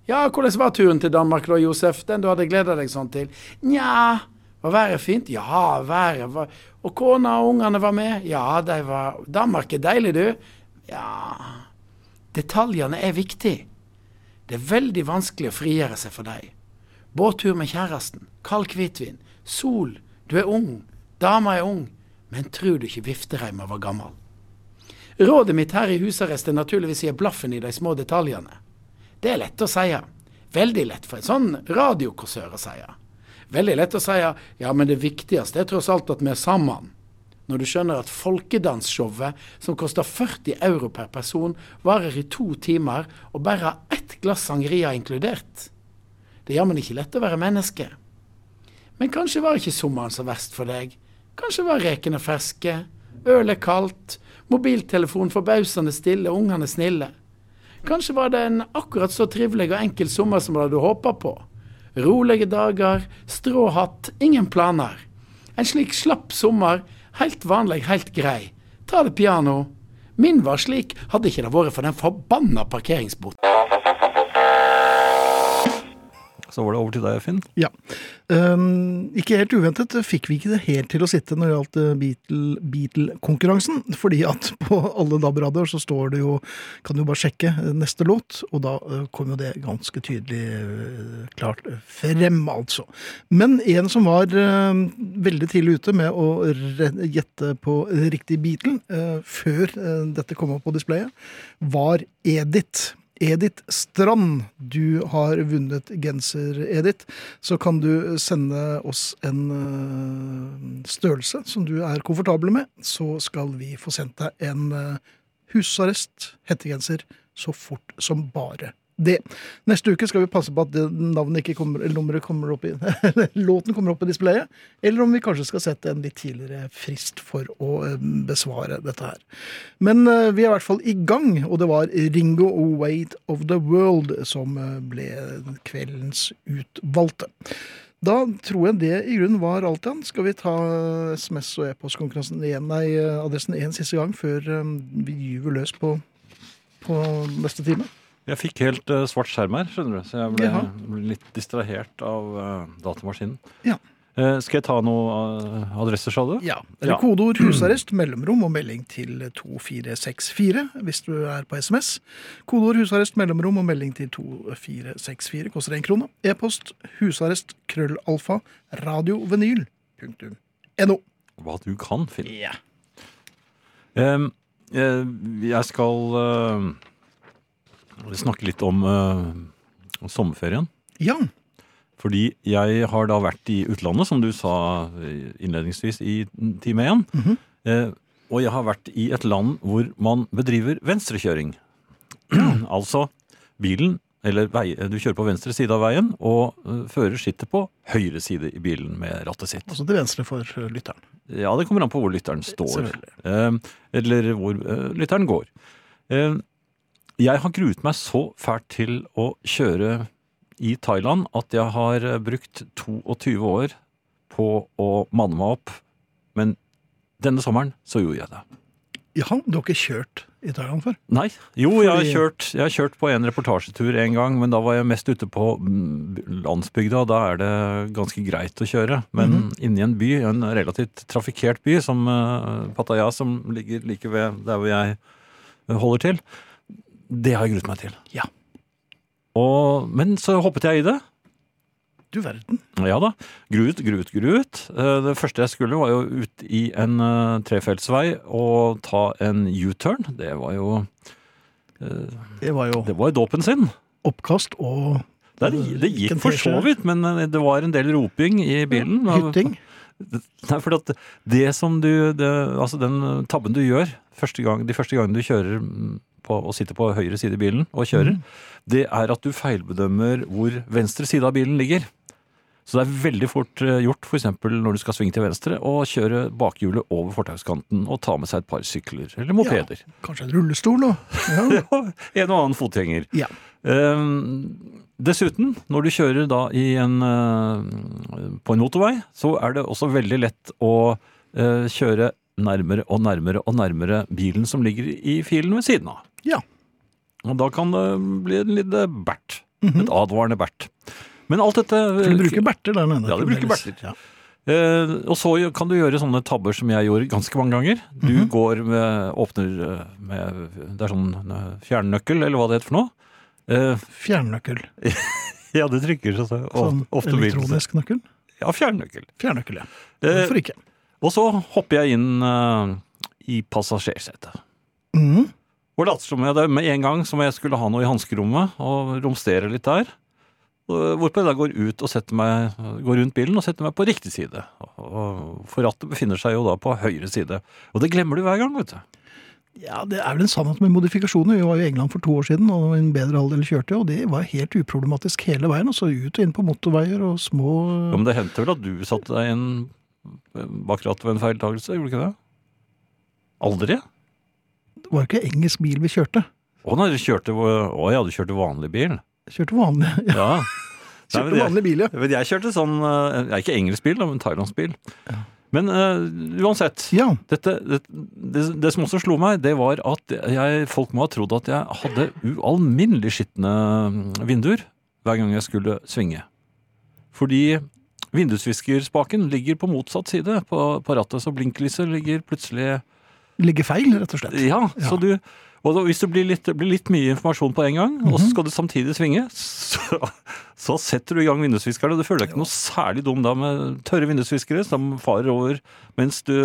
Ja, hvordan var turen til Danmark da, Josef? Den du hadde gleda deg sånn til? Nja, var været fint? Ja, været var Og kona og ungene var med? Ja, de var Danmark er deilig, du. Ja Detaljene er viktig. Det er veldig vanskelig å frigjøre seg for dem. Båttur med kjæresten, kald hvitvin, sol, du er ung, dama er ung, men tror du ikke Viftereima var gammel? Rådet mitt her i husarrest er naturligvis å gi blaffen i de små detaljene. Det er lett å si. Veldig lett for en sånn radiokåsør å si. Veldig lett å si ja, men det viktigste er tross alt at vi er sammen. Når du skjønner at folkedansshowet, som koster 40 euro per person, varer i to timer og bare har ett glass sangria inkludert. Det er jammen ikke lett å være menneske. Men kanskje var ikke sommeren så verst for deg. Kanskje var rekene ferske, ølet kaldt, mobiltelefonen forbausende stille, ungene snille. Kanskje var det en akkurat så trivelig og enkel sommer som du hadde håpa på. Rolige dager, stråhatt, ingen planer. En slik slapp sommer, helt vanlig, helt grei. Ta det piano. Min var slik, hadde ikke det vært for den forbanna parkeringsboten. Så var det over til deg, Finn. Ja. Um, ikke helt uventet fikk vi ikke det helt til å sitte når det gjaldt eh, Beatle- Beatle-konkurransen. fordi at på alle DAB-radioer så står det jo Kan du bare sjekke eh, neste låt, og da eh, kom jo det ganske tydelig klart frem, altså. Men en som var uh, veldig tidlig ute med å gjette på riktig Beatle uh, før uh, dette kom opp på displayet, var Edith. Edith Strand, du har vunnet genser, Edith. Så kan du sende oss en øh, størrelse som du er komfortabel med. Så skal vi få sendt deg en øh, husarrest hettegenser så fort som bare det. Neste uke skal vi passe på at navnet ikke kommer, nummeret kommer opp i låten kommer opp i displayet. Eller om vi kanskje skal sette en litt tidligere frist for å øh, besvare dette her. Men øh, vi er i hvert fall i gang, og det var Ringo Weight of the World som øh, ble kveldens utvalgte. Da tror jeg det i grunnen var alt igjen. Skal vi ta SMS og e-postkonkurransen igjen, nei, adressen én siste gang før vi gyver løs på, på neste time? Jeg fikk helt uh, svart skjerm her, skjønner du, så jeg ble, ble litt distrahert av uh, datamaskinen. Ja. Uh, skal jeg ta noen adresser, sa du? Ja. Eller Ja. kodeord husarrest, mellomrom og melding til 2464 hvis du er på SMS. Kodeord husarrest, mellomrom og melding til 2464 koster én krone. E-post husarrest krøllalfa radiovenyl punktum no. Hva du kan, Finn. Ja. Eh, jeg skal eh, snakke litt om eh, sommerferien. ja. Fordi jeg har da vært i utlandet, som du sa eh, innledningsvis i time én. Mhm. eh, og jeg har vært i et land hvor man bedriver venstrekjøring. altså bilen, eller vei, du kjører på venstre side av veien, og eh, fører sitter på høyre side i bilen med rattet sitt. Altså til venstre for uh, lytteren. Ja, det kommer an på hvor lytteren står. Eh, eller hvor eh, lytteren går. Eh, jeg har gruet meg så fælt til å kjøre i Thailand at jeg har eh, brukt 22 år på å manne meg opp. Men denne sommeren så gjorde jeg det. Ja, du har ikke kjørt i Thailand før? Nei. Jo, jeg, har kjørt, jeg har kjørt på en reportasjetur en gang, men da var jeg mest ute på mm, landsbygda, og da er det ganske greit å kjøre. Men Mhm. inni en by, en relativt trafikkert by som uh, Pattaya, som ligger like ved der hvor jeg eh, holder til, det har jeg gruet meg til. Ja. Og, men så hoppet jeg i det. Du verden. Ja da. Gruet, gruet, gruet. Eh, Det første jeg skulle var jo ut i en eh, trefeltsvei og ta en U-turn. Det var jo Det var jo Det var jo dåpen sin. oppkast og Det, det gikk for så vidt, men eh, det var en del roping i bilen. hytting. Nei, for at det som du det, Altså den tabben du gjør første gang, de første gangene du kjører mm, på, og sitter på høyre side i bilen og kjører, mm. det er at du feilbedømmer hvor venstre side av bilen ligger. Så det er veldig fort eh, gjort, f.eks. når du skal svinge til venstre, å kjøre bakhjulet over fortauskanten og ta med seg et par sykler eller mopeder. Kanskje en rullestol òg. ja. Ja, en og annen fotgjenger. ja. Um, dessuten, når du kjører da i en, uh, på en motorvei, så er det også veldig lett å uh, kjøre nærmere og nærmere og nærmere bilen som ligger i filen ved siden av. Ja. Og da kan det bli en liten bert. Mhm. Et advarende bert. Men alt dette For de bruker berter der nede. Ja, de bruker berter. Ja. Eh, og så kan du gjøre sånne tabber som jeg gjorde ganske mange ganger. Du Mhm. går med, åpner eh, med Det er sånn fjernnøkkel, eller hva det heter for noe. Eh, Fjernøkkel. ja, du trykker så, så Sånn ofte det- elektronisk nøkkel. Ja, fjernøkkel. Fjernøkkel, ja. Eh, Hvorfor ikke? og så hopper jeg inn eh, i passasjersetet. Mhm. Og later som jeg det med en gang som jeg skulle ha noe i hanskerommet, og romstere litt der. Hvorpå jeg da går ut og setter meg, går rundt bilen og setter meg på riktig side. For rattet befinner seg jo da på høyre side. Og det glemmer du hver gang, vet du. Ja, det er vel en sannhet med modifikasjoner. Vi var jo i England for to år siden, og en bedre alder kjørte, og det var helt uproblematisk hele veien. Altså ut og inn på motorveier og små Ja, men det hendte vel at du satte deg inn bak rattet ved en feiltagelse, gjorde du ikke det? Aldri? Det var ikke engelsk bil vi kjørte. Å nei, du kjørte, å, ja, du kjørte vanlig bil. Kjørte vanlig, ja, Ja. Nei, kjørte jeg- vanlig bil, ja. Men jeg kjørte sånn eh, ja, Ikke engelsk bil, men thailandsk bil. Men uh, uansett. Ja, Dette, det, det, det som også slo meg, det var at jeg, folk må ha trodd at jeg hadde ualminnelig skitne vinduer hver gang jeg skulle svinge. Fordi vindusviskerspaken ligger på motsatt side på, på rattet, så blinklyset ligger plutselig ligger feil, rett og slett. Ja, Ja. så du og hvis det blir litt, blir litt mye informasjon på en gang, og Mhm. så skal du samtidig svinge, så, så setter du i gang vindusviskerne. Du føler deg ikke noe særlig dum da med tørre vindusviskere som farer over, mens du,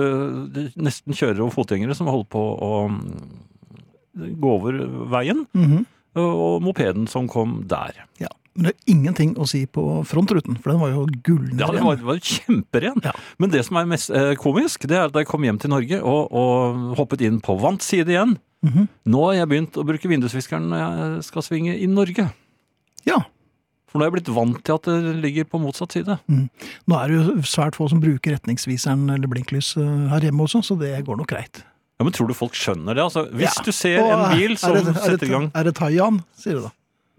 du nesten kjører over fotgjengere som holder på å mm, gå over veien, Mhm. og mopeden som kom der. ja. Men det er ingenting å si på frontruten, for den var jo gullren. Ja, det var, var kjemperen. Ja. Men det som er mest eh, komisk, det er at jeg kom hjem til Norge og, og hoppet inn på vant side igjen, Mhm. Nå har jeg begynt å bruke vindusviskeren når jeg skal svinge i Norge. Ja. For nå er jeg blitt vant til at det ligger på motsatt side. Nå er det jo svært få som bruker retningsviseren eller blinklys eh, her hjemme også, så det går nok greit. Ja, Men tror du folk skjønner det? Altså, hvis Ja. du ser Og, en bil som det, er setter i gang Er det Taiyan, sier du da?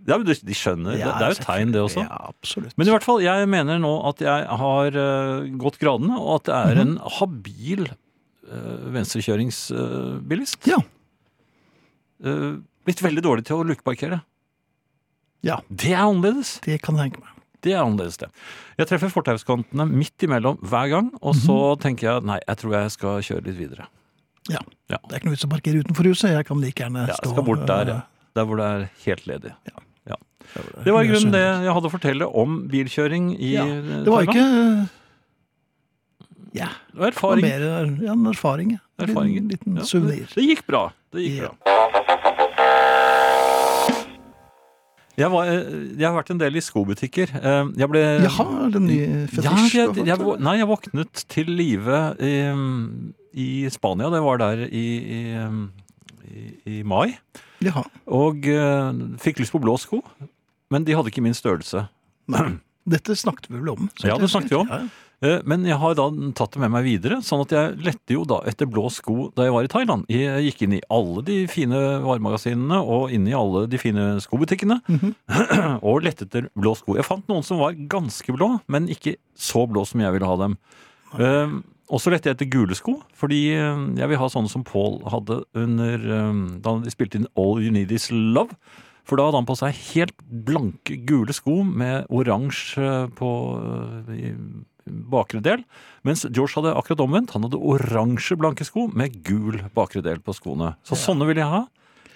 Ja, men de skjønner. det, det er jo et tegn, det også. Ja, absolutt. Men i hvert fall, jeg mener nå at jeg har uh, gått gradene, og at det er Mhm. en habil uh, venstrekjøringsbilist. Ja. Eh, blitt veldig dårlig til å lukeparkere. Ja. Det er annerledes. Det kan jeg tenke meg. Det er annerledes, det. Jeg treffer fortauskantene midt imellom hver gang, og så tenker jeg nei, jeg tror jeg skal kjøre litt videre. Ja. Ja. Det er ikke noe vits å parkere utenfor huset. Jeg kan like gjerne Ja, stå jeg skal bort der, ja. eh, Der hvor det er helt ledig. hvor Det var i grunnen det jeg hadde å fortelle om bilkjøring i Ja, eh, Det var ikke Ja, Det var det var mer ja, en erfaring. erfaring. En liten, liten Ja, suvenir. Det gikk bra. Det gikk Ja. bra. Jeg, var, eh, jeg har vært en del i skobutikker. Eh, Jeg ble Jaha, er nye fetisj? Ja, jeg, jeg, nei, jeg våknet til live i, i Spania. Det var der i, i, i, i mai. Jaha. Og uh, fikk lyst på blå sko. Men de hadde ikke min størrelse. Nei. Dette snakket vi vel om? Ja, det snakket vi om. Ja. Eh, Men jeg har da tatt det med meg videre, sånn at jeg lette jo da etter blå sko da jeg var i Thailand. Jeg gikk inn i alle de fine varemagasinene og inn i alle de fine skobutikkene og lette etter blå sko. Jeg fant noen som var ganske blå, men ikke så blå som jeg ville ha dem. Eh, og så lette jeg etter gule sko, fordi eh, jeg vil ha sånne som Paul hadde under eh, da de spilte inn All You Need Is Love. For da hadde han på seg helt blanke gule sko med oransje på eh, bakre del. Mens George hadde akkurat omvendt. Han hadde oransje blanke sko med gul bakre del på skoene. Så sånne ville jeg ha.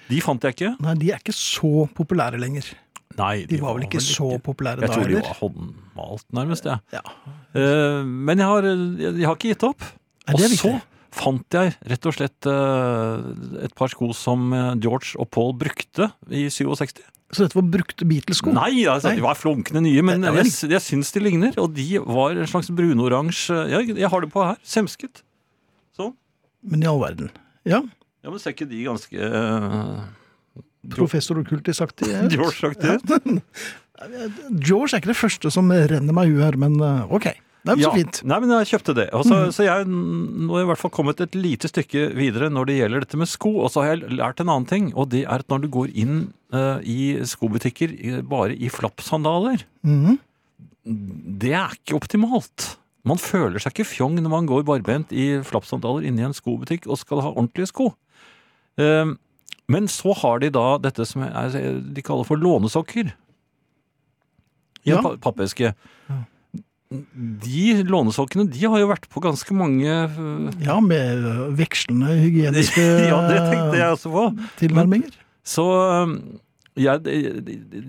De fant jeg ikke. Nei, de er ikke så populære lenger. Nei, De var vel ikke så populære Jeg da tror de var håndmalt, nærmest. Ja. Ja. Uh, men jeg har, jeg, jeg har ikke gitt opp. Nei, Og det så. Fant jeg rett og slett eh, et par sko som eh, George og Paul brukte i 67. Så dette var brukte Beatles-sko? Nei, altså, Nei. de var flunkende nye, men vel. jeg, jeg syns de ligner. Og de var en slags brunoransje jeg, jeg har det på her. Semsket. Sånn. Men i all verden. Ja. Ja, men ser ikke de ganske uh, Professor okkultisaktig. ut. George-aktig ut? George er ikke det første som renner meg i her, men uh, ok. Det men Ja. så fint. Nei, men jeg kjøpte det. Og så, så jeg nå har jeg i hvert fall kommet et lite stykke videre når det gjelder dette med sko. Og så har jeg lært en annen ting, og det er at når du går inn uh, i skobutikker bare i flappsandaler, Mhm. det er ikke optimalt. Man føler seg ikke fjong når man går barbent i flappsandaler inne i en skobutikk og skal ha ordentlige sko. Eh, men så har de da dette som er, de kaller for lånesokker. I en Ja. pappeske. pappeske. De lånesokkene de har jo vært på ganske mange øh, Ja, med vekslende hygieniske Ja, det tenkte jeg også på. tilnærminger. Så jeg,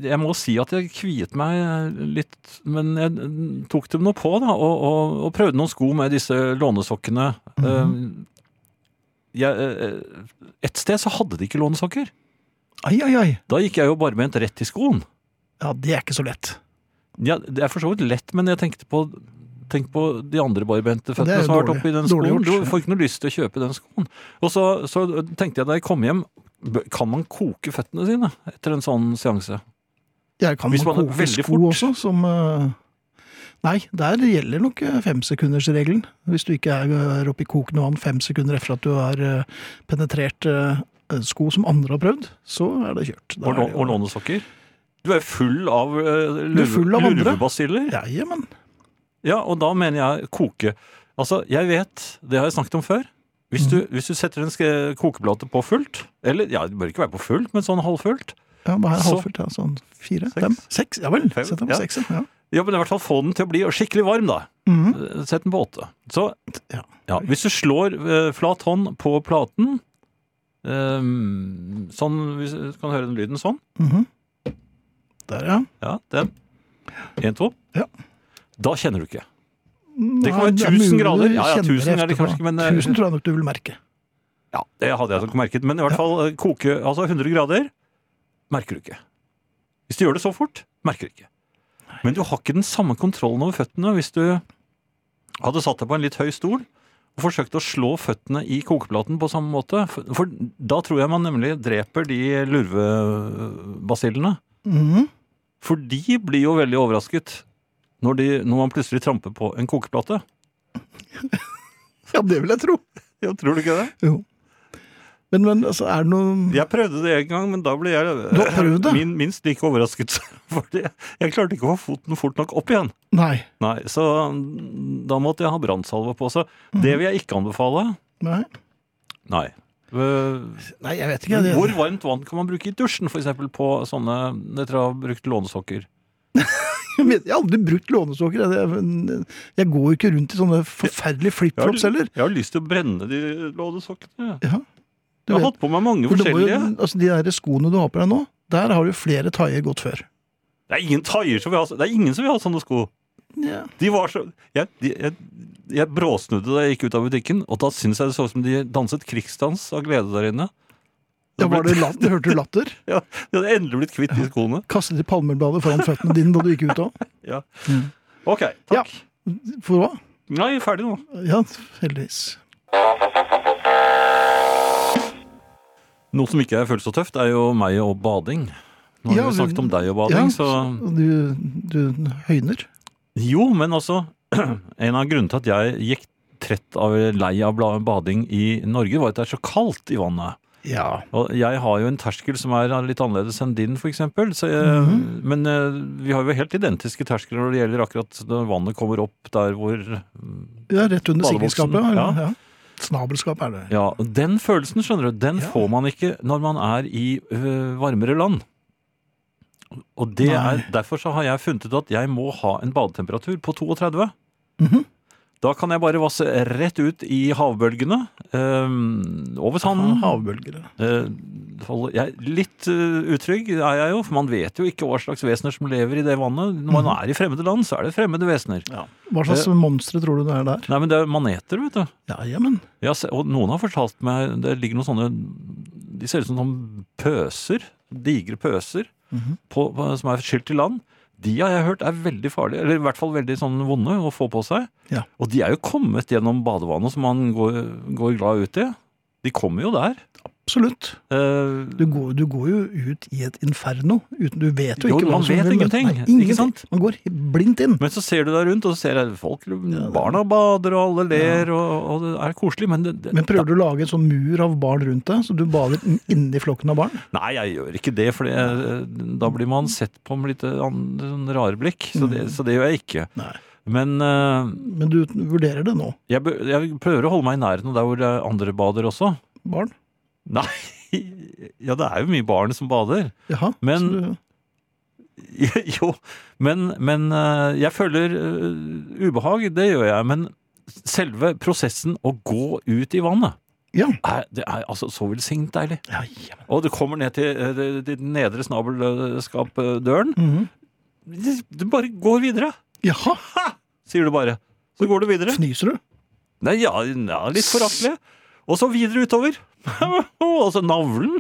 jeg må si at jeg kviet meg litt, men jeg tok dem nå på da, og, og, og prøvde noen sko med disse lånesokkene. Jeg, øh, et sted så hadde de ikke lånesokker. Ai, ai, ai. Da gikk jeg jo barbent rett i skoen. Ja, det er ikke så lett. Ja, det er for så vidt lett, men jeg tenkte på Tenk på de andre barbente Ja, det er føttene som har vært oppi den skoen. Du får ikke noe lyst til å kjøpe den skoen. Og så, så tenkte jeg da jeg kom hjem, kan man koke føttene sine etter en sånn seanse? Ja, kan Hvis man man koke sko fort. også, som øh, Nei, der gjelder nok øh, femsekundersregelen. Hvis du ikke er oppe i kokende vann fem sekunder etter at du har øh, penetrert sko som andre har prøvd, så er det kjørt. Og, lå- og lånesokker? Du er full av uh, Du er lurvebasiller? Jajammen. Ja, og da mener jeg koke. Altså, jeg vet, det har jeg snakket om før. Hvis du, hvis du setter en kokeplate på fullt, eller ja, det bør ikke være på fullt, men sånn halvfullt, Ja, Så- halvfullt? Ja, sånn fire? Seks. Fem? Seks? Ja vel. Fem, Sett den på ja. seksen. ja. ja, men i hvert fall få den til å bli skikkelig varm, da. Mm. Sett den på åtte. Så Ja. ja, hvis du slår eh, flat hånd på platen, eh, sånn, hvis du kan høre den lyden sånn, Mhm. Der, ja. ja, den, en, to, Ja. da kjenner du ikke. Det kan være 1000 grader. Ja, ja, 1000 er det kanskje ikke, men, eh, 1000 tror jeg nok du vil merke. Ja, det hadde jeg nok merket, men i hvert fall eh, koke, altså 100 grader, merker du ikke. Hvis du gjør det så fort, merker du ikke. Men du har ikke den samme kontrollen over føttene hvis du hadde satt deg på en litt høy stol og forsøkt å slå føttene i kokeplaten på samme måte. For, for da tror jeg man nemlig dreper de lurvebasillene. Mhm. For de blir jo veldig overrasket når, de, når man plutselig tramper på en kokeplate. Ja, det vil jeg tro. Ja, tror du ikke det? Jo. Men, men altså, er det noe Jeg prøvde det en gang, men da ble jeg det? min, minst like overrasket. Fordi jeg klarte ikke å få foten fort nok opp igjen. Nei. Nei, Så da måtte jeg ha brannsalve på. Så det vil jeg ikke anbefale. Nei. Nei. Nei, jeg vet ikke. Det, Hvor varmt vann kan man bruke i dusjen, f.eks. på sånne Etter å ha brukt lånesokker? jeg, har aldri brukt lånesokker. Jeg, går jo ikke rundt i sånne forferdelige flipflops heller. Jeg har lyst til å brenne de lånesokkene. Ja, du Jeg har hatt på meg mange For det jo, forskjellige. altså, de der skoene du har på deg nå, der har jo flere taier gått før. Det er ingen taier som vil ha Det er ingen som vil ha sånne sko. Ja. De var så Jeg, de, jeg, jeg bråsnudde da jeg gikk ut av butikken, og da syntes jeg det så ut som de danset krigsdans av glede der inne. Ja, var det latter? Hørte du latter? Ja, De hadde endelig blitt kvitt de skoene. Kastet de palmebladet foran føttene dine da du gikk ut òg? Ja. Ok, takk. Ja. For hva? Nei, ferdig nå. Ja, heldigvis. Noe som ikke føles så tøft, er jo meg og bading. Nå har Ja, vi snakket om deg og Ja, bading, så du, du høyner. Jo, men altså en av grunnene til at jeg gikk trett av lei av bading i Norge, var at det er så kaldt i vannet. Ja. Og jeg har jo en terskel som er litt annerledes enn din, for eksempel. -hmm. Men eh, vi har jo helt identiske terskler når det gjelder akkurat når vannet kommer opp der hvor ja rett under sikkerhetsskapet. Ja. ja. Snabelskap er det. Ja, den følelsen, skjønner du, den Ja. får man ikke når man er i ø, varmere land. Og det er, derfor så har jeg funnet ut at jeg må ha en badetemperatur på 32. Mhm. Da kan jeg bare vasse rett ut i havbølgene, Øh, over sanden. Havbølger. ja. Øh, litt øh, utrygg er jeg jo, for man vet jo ikke hva slags vesener som lever i det vannet. Når man mm. er i fremmede land, så er det fremmede vesener. Hva slags monstre tror du det er der? Nei, men det er maneter, vet du. Ja, jamen. Ja, og noen har fortalt meg Det ligger noen sånne De ser ut som sånne pøser. Digre pøser Mhm. på, på, som er skylt i land. De har jeg hørt er veldig farlige, eller i hvert fall veldig sånn vonde å få på seg. Ja. Og de er jo kommet gjennom badevannet som man går, går glad ut i. De kommer jo der. Absolutt. Uh, Du går, du går jo ut i et inferno. Uten, du vet jo Jo, ikke hva som vet ingenting, Nei, ingenting. sant? Man går blindt inn. men så ser du deg rundt, og så ser jeg folk, barna bader, og alle ler, og, og det er koselig. Men, det, det, Men prøver du å lage en sånn mur av barn rundt deg, så du bader inn- inni flokken av barn? Nei, jeg gjør ikke det, for det, da blir man sett på med litt sånn rare blikk. Så det, så det gjør jeg ikke. Nei. Men uh, Men du vurderer det nå? jeg, jeg prøver å holde meg i nærheten av der hvor andre bader også. Barn? Nei, ja det er jo mye barn som bader. Jaha. Men- så du, jo, men, men eh, jeg føler eh, ubehag, det gjør jeg. Men selve prosessen å gå ut i vannet, ja. er, det er altså så velsignet deilig. ja. Og du kommer ned til, eh, den nedre snabelskapdøren. -hmm. Du bare går videre, Jaha. sier du bare. Så går du videre. Fnyser du? Nei, ja, ja litt foraktelig. Og så videre utover. Og så navlen.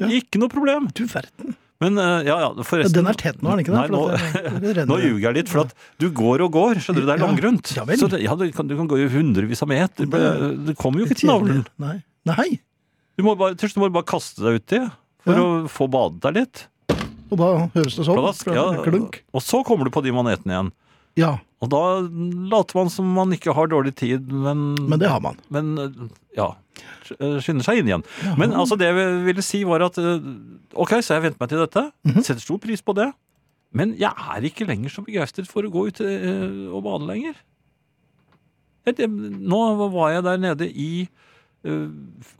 Ja. Ikke noe problem. Du verden. Men eh, ja, ja, Ja, forresten den er tett nå, er den ikke det? Nei, nå, det, det nå ljuger jeg litt, for at du går og går. Skjønner du, det er langgrunt. ja. Så det, du, kan, du kan gå i hundrevis av meter. Det- Du kommer jo ikke til navlen. Nei. Nei. Du må bare, til slutt må du bare kaste deg uti for å få badet deg litt. Og da høres det sånn. Plask, ja, klunk. og så kommer du på de manetene igjen. Ja, Og da later man som man ikke har dårlig tid, men, men det har man. men eh, ja, skynder seg inn igjen. Men altså det jeg ville si var at eh, ok, så jeg venter meg til dette. Mhm. Setter stor pris på det. Men jeg er ikke lenger så begeistret for å gå ut eh, og bade lenger. Nå var jeg der nede i eh,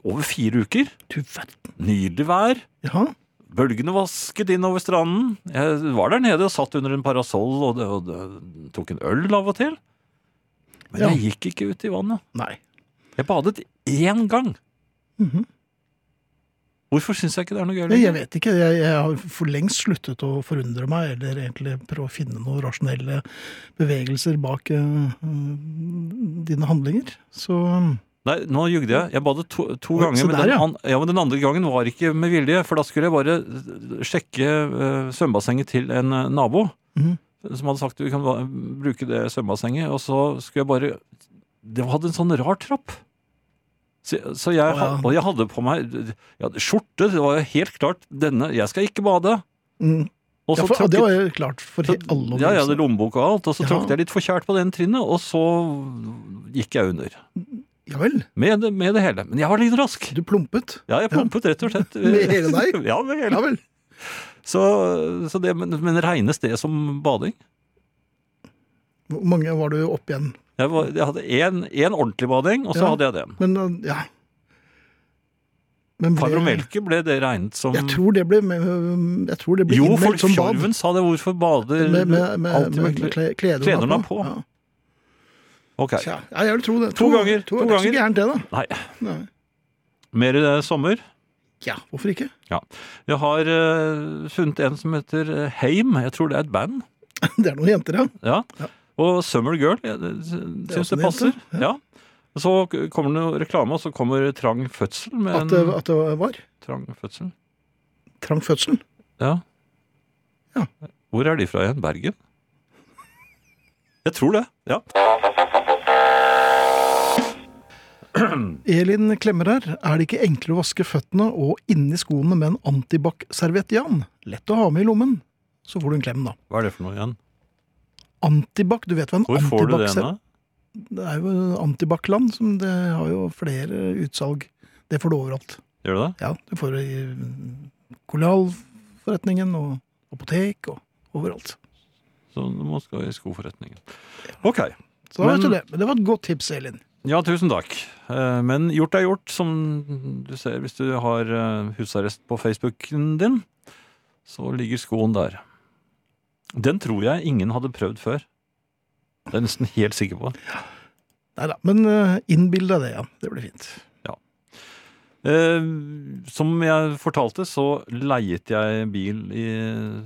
over fire uker. Du verden. Nydelig vær. Ja. Bølgene vasket inn over stranden. Jeg var der nede og satt under en parasoll og, det, og det, tok en øl av og til. Men Ja. jeg gikk ikke ut i vannet. Nei. Jeg badet én gang. Mhm. Hvorfor syns jeg ikke det er noe gøy Jeg, vet ikke. Jeg, jeg har for lengst sluttet å forundre meg, eller egentlig prøve å finne noen rasjonelle bevegelser bak uh, dine handlinger. Så Nei, nå jugde jeg. Jeg badet to, to Oi, ganger. Men den, ja. an, ja, men den andre gangen var ikke med vilje, for da skulle jeg bare sjekke uh, svømmebassenget til en uh, nabo. Mhm. Som hadde sagt vi kan bruke det svømmebassenget. Og så skulle jeg bare Det hadde en sånn rar trapp. Så, så jeg, oh, ja. Og jeg hadde på meg ja, skjorte. Det var helt klart denne Jeg skal ikke bade. mm. Og ja, for, tråkket- Det var jo klart for så- alle ja, jeg hadde lommebok og alt, og så Ja. tråkket jeg litt forkjært på den trinnet, og så gikk jeg under. Ja vel. Med, med det hele. Men jeg var litt rask. Du plumpet. Ja, jeg plumpet rett og slett. Med hele deg? Ja, med hele. Ja vel. Så, så det, men, men regnes det som bading? Hvor mange var du opp igjen? Jeg, var, jeg hadde én ordentlig bading, og så Ja. hadde jeg den. Men ja. Men ble- ble det regnet som Jeg tror det ble, jeg tror det ble Jo, innmeldt som bad. Fjorven sa det. Hvorfor bader Med, med, med, alltid med, med klederne på. på. Ja. Ok. Tja, ja, jeg vil tro det. To ganger, To, to det er ikke gærent det, da. Nei. Nei. Mer det sommer. Ja, hvorfor ikke? Ja. Jeg har uh, funnet en som heter Heim. Jeg tror det er et band. Det er noen jenter, ja. Ja. Ja. Og Summer Girl. Jeg syns det, det passer. jente, Ja. Så kommer det noe reklame, og så kommer Trang fødsel med At det, at det var Trang fødsel. trang fødsel. Ja. Ja. Hvor er de fra igjen? Bergen? Jeg tror det. Ja. Elin klemmer her. Er det ikke enklere å vaske føttene og inni skoene med en antibac-serviett, Jan? Lett å ha med i lommen. Så får du en klem, da. Hva er det for noe igjen? Antibac, du vet hva en Hvor får du det antibac da? Det er jo Antibac-land, som det har jo flere utsalg. Det får du overalt. Gjør du det? Ja, du får det i kolonialforretningen og apotek og overalt. Så du må skal i skoforretningen. Ok. Så da Men- vet du det. Men det var et godt tips, Elin. Ja, tusen takk. Eh, Men gjort er gjort, som du ser hvis du har eh, husarrest på Facebooken din. Så ligger skoen der. Den tror jeg ingen hadde prøvd før. Det er jeg nesten helt sikker på. Nei da, men uh, innbill deg det, ja. Det blir fint. Eh, som jeg fortalte, så leiet jeg bil i eh,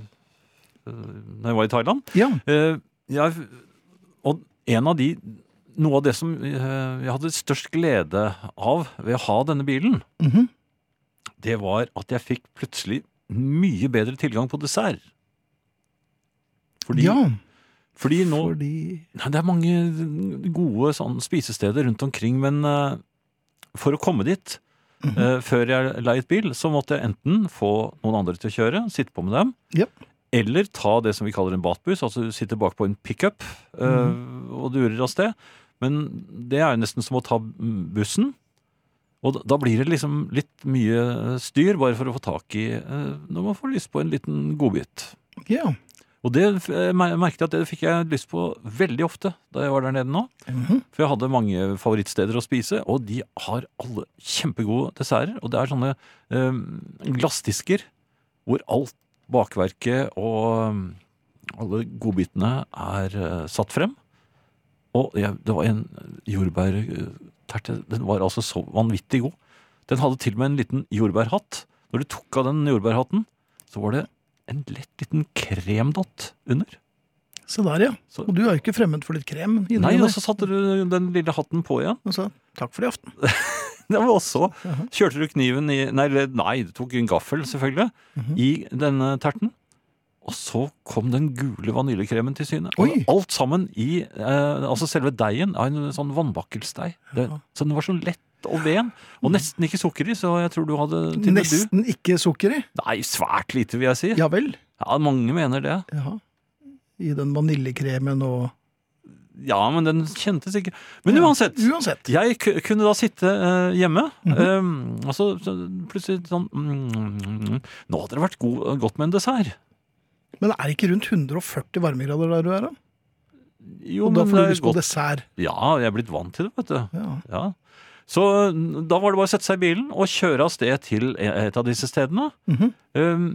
Da jeg var i Thailand. Ja. Eh, jeg, og en av de Noe av det som eh, jeg hadde størst glede av ved å ha denne bilen, Mhm. det var at jeg fikk plutselig mye bedre tilgang på dessert. Fordi, ja, fordi nå fordi Nei, Det er mange gode sånn, spisesteder rundt omkring, men uh, for å komme dit mm -hmm. uh, før jeg leiet bil, så måtte jeg enten få noen andre til å kjøre, sitte på med dem, yep. eller ta det som vi kaller en batbuss, altså du sitter bak på en pickup eh, Mhm. og durer av sted. Men det er jo nesten som å ta mm, bussen. Og da, blir det liksom litt mye styr bare for å få tak i når man får lyst på en liten godbit. Ja. Og det eh, merket jeg at det fikk jeg lyst på veldig ofte da jeg var der nede nå. Mhm. For jeg hadde mange favorittsteder å spise, og de har alle kjempegode desserter. Og det er sånne eh, glassdisker hvor alt bakverket og eh, alle godbitene er eh, satt frem. Og jeg, det var en jordbærterte. Den var altså så vanvittig god. Den hadde til og med en liten jordbærhatt. Når du tok av den jordbærhatten, så var det en lett liten kremdott under. Se der, ja. Så- Og du er jo ikke fremmed for litt krem. Nei, og så satte du den lille hatten på igjen. Og så, takk for i aften. Det var også Kjørte du kniven i Nei, nei du tok en gaffel, selvfølgelig, Mhm. i denne terten. Og så kom den gule vaniljekremen til syne. Og Oi. alt sammen i eh, Altså selve deigen av en sånn vannbakkelsdeig. Ja. Så den var så lett og ven. Og nesten ikke sukker i, så jeg tror du hadde til og du. Nesten ikke sukker i. Nei, svært lite, vil jeg si. Ja vel. Ja, mange mener det. Jaha. I den vaniljekremen og Ja, men den kjentes ikke Men Ja, uansett. Uansett. Jeg ku- kunne da sitte uh, hjemme, mm -hmm. um, og så, så plutselig sånn mm, Nå hadde det vært god, godt med en dessert. Men er det ikke rundt 140 varmegrader der du er, da? Jo, Og da får du det er lyst på dessert. Ja, jeg er blitt vant til det, vet du. Ja. Ja. Så mm, da var det bare å sette seg i bilen og kjøre av sted til et av disse stedene. Mhm. Um,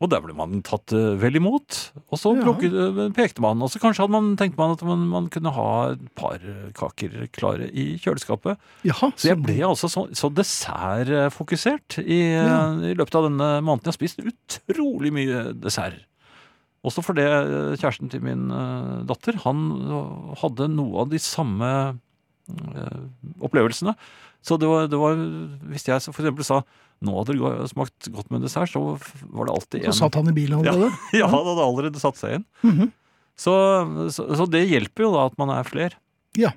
og der ble man tatt eh, vel imot. Og så Ja. plukket, eh, pekte man. Og så kanskje hadde man tenkt man at man, man kunne ha et par eh, kaker klare i kjøleskapet. Jaha, Så jeg ble altså så, så dessertfokusert i, Ja. i løpet av denne måneden. Jeg har spist utrolig mye dessert. Også fordi kjæresten til min datter, han hadde noe av de samme opplevelsene. Så det var, det var Hvis jeg for eksempel sa nå hadde det smakt godt med dessert, så var det alltid Så satt han i bilen allerede? Ja, han hadde allerede satt seg inn. Mhm. Så, så, så det hjelper jo da at man er fler. Ja.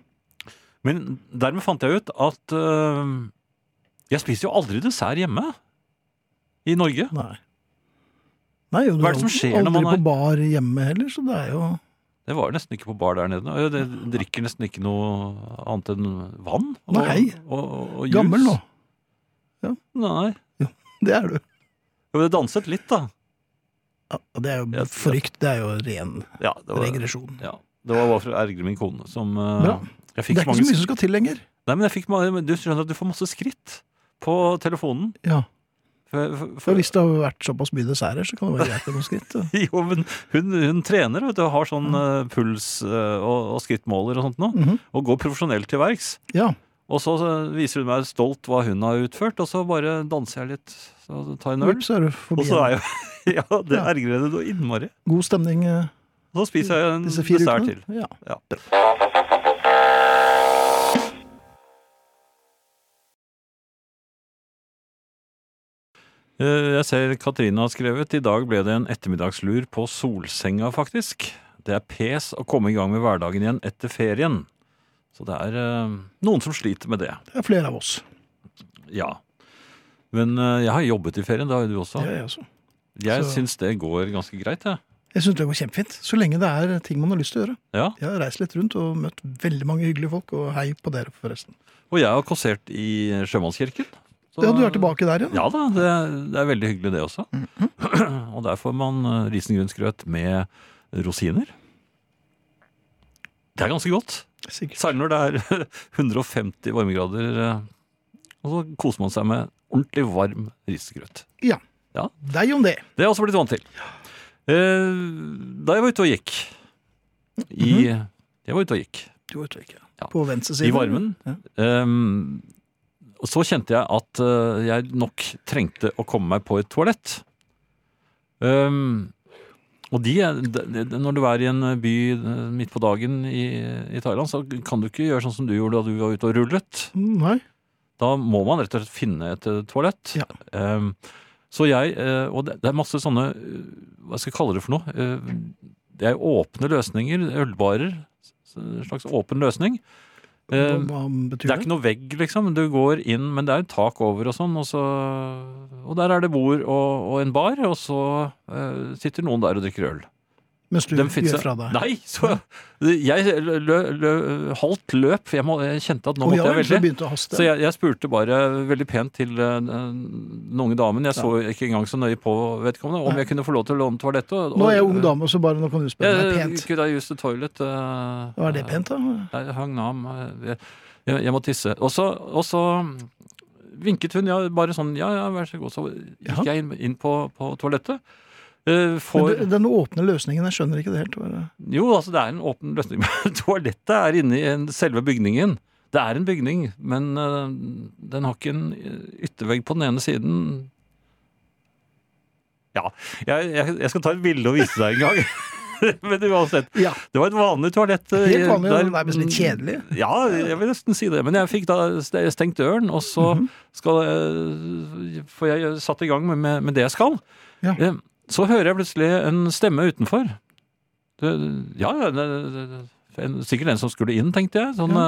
Men dermed fant jeg ut at uh, jeg spiser jo aldri dessert hjemme i Norge. Nei. Nei, jo, du er aldri- skjer når man Aldri på bar hjemme heller, så det er jo Det var nesten ikke på bar der nede. Jeg drikker nesten ikke noe annet enn vann. Og, Nei. Og, og, og gammel nå. Nei. Det er du. Jo, det danset litt, da. Ja, det er jo frykt. Det er jo ren Ja, det var, regresjon. ja, det var bare for å ergre min kone som Bra. Jeg Det er ikke mange så mye som skal til lenger. Nei, men jeg fikk Du skjønner at du får masse skritt på telefonen. Ja, For, for, for Hvis det har vært såpass mye desserter, så kan det være greit med noen skritt. Jo, men hun, hun trener vet du, har sånn eh, puls eh, og, og skrittmåler og sånt nå, -hmm. og går profesjonelt til verks. Ja, Og så viser hun meg stolt hva hun har utført, og så bare danser jeg litt. Så tar en øl. Du Og så er jeg Ja, det Ja. ergrer noe innmari. God stemning eh, Så spiser jeg en dessert ukene. til. Ja. Ja. Jeg ser Katrine har skrevet I dag ble det en ettermiddagslur på solsenga, faktisk. Det er pes å komme i gang med hverdagen igjen etter ferien. Så det er eh, noen som sliter med det. Det er flere av oss. Ja. Men eh, jeg har jobbet i ferien, det har jo du også. Det er jeg også. Jeg så- syns det går ganske greit, jeg. Jeg syns det går kjempefint. Så lenge det er ting man har lyst til å gjøre. Ja. Jeg har reist litt rundt og møtt veldig mange hyggelige folk, og hei på dere, forresten. Og jeg har kåsert i Sjømannskirken. Så- Ja, du er tilbake der igjen? Ja da, det, det er veldig hyggelig det også. Mhm. Og der får man eh, risengrynsgrøt med rosiner. Det er ganske godt. Sikkert. Særlig når det er 150 varmegrader. eh, Og så koser man seg med ordentlig varm risengrøt. Ja, Deg om det. Det har jeg også blitt vant til. Eh, Da jeg var ute og gikk i Jeg var ute og gikk Du var ute og gikk, ja. Ja. På venstre side. i varmen. Ja. Um, så kjente jeg at uh, jeg nok trengte å komme meg på et toalett. Um, og de, er- de, når du er i en by uh, midt på dagen i, i Thailand, så kan du ikke gjøre sånn som du gjorde da du var ute og rullet. Nei. Da må man rett og slett finne et toalett. Ja. Um, så jeg, og det, det er masse sånne, hva skal jeg kalle det for noe? Det er åpne løsninger, ølbarer, en slags åpen løsning. Hva, Um, hva betyr det er ikke noe vegg, liksom. Du går inn, men det er jo tak over og sånn. Og, så, og der er det bord og, og en bar, og så uh, sitter noen der og drikker øl. Mens du gjør fra deg? Nei, så jeg lø, lø, holdt løp. Jeg, må, jeg kjente at nå Å, måtte jeg så veldig. Så jeg, jeg spurte bare veldig pent til eh, den unge damen. Jeg så ikke engang så nøye på vedkommende om Nei. jeg kunne få lov til å låne toalettet. og- Nå er jeg ung dame, så bare nå kan du spørre meg pent. Could I use the toilet? Uh, Hva er det pent, da? hang nam. Jeg, jeg må tisse. Og så, vinket hun ja, bare sånn Ja, ja, vær så god. Så gikk ja. jeg inn, inn på, på toalettet. Eh, for, Men Den åpne løsningen, jeg skjønner ikke det helt. jo, altså det er en åpen løsning. Men toalettet er inne i selve bygningen. Det er en bygning, men eh, den har ikke en yttervegg på den ene siden. Ja, jeg, jeg, jeg skal ta et bilde og vise deg en gang. men uansett. Ja, Det var et vanlig toalett. eh, Helt vanlig, der- og nærmest litt kjedelig. Ja, jeg vil nesten si det. Men jeg fikk da stengt døren, og så Mhm. skal jeg For jeg satt i gang med, med det jeg skal. Ja. Eh, Så hører jeg plutselig en stemme utenfor. Det, ja, det, det, en, sikkert en som skulle inn, tenkte jeg. Sånn, ja.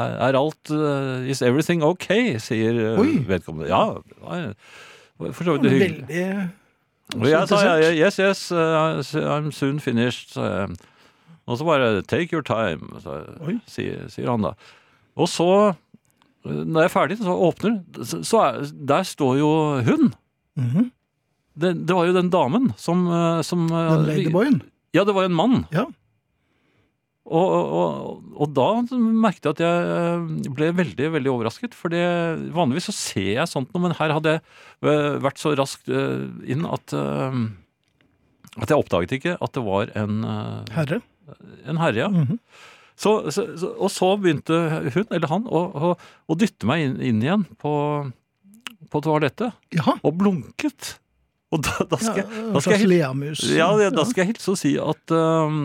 er, er alt uh, Is everything okay? sier eh, Oi. vedkommende. Ja, for så vidt hyggelig. Veldig Og jeg sa ja, yes, yes, uh, I'm soon finished. Og så bare take your time, så, sier, sier han da. Og så, uh, når jeg er ferdig, så åpner så, så er, Der står jo hun. Mhm. Det, det var jo den damen som, uh, som uh, Den ladyboyen. Ja, det var en mann. Ja. Og, og, og, da merket jeg at jeg eh, ble veldig veldig overrasket. For vanligvis så ser jeg sånt noe, men her hadde jeg eh, vært så raskt eh, inn at eh, at jeg oppdaget ikke at det var en, eh, Herre. en herre. Ja. Mhm. Så, så, så, og så begynte hun, eller han, å, å dytte meg inn, inn igjen på, på toalettet. Ja. Og blunket. Og da, da skal jeg Ja, da skal jeg leamus. ja, da skal jeg hilse og si at, uh,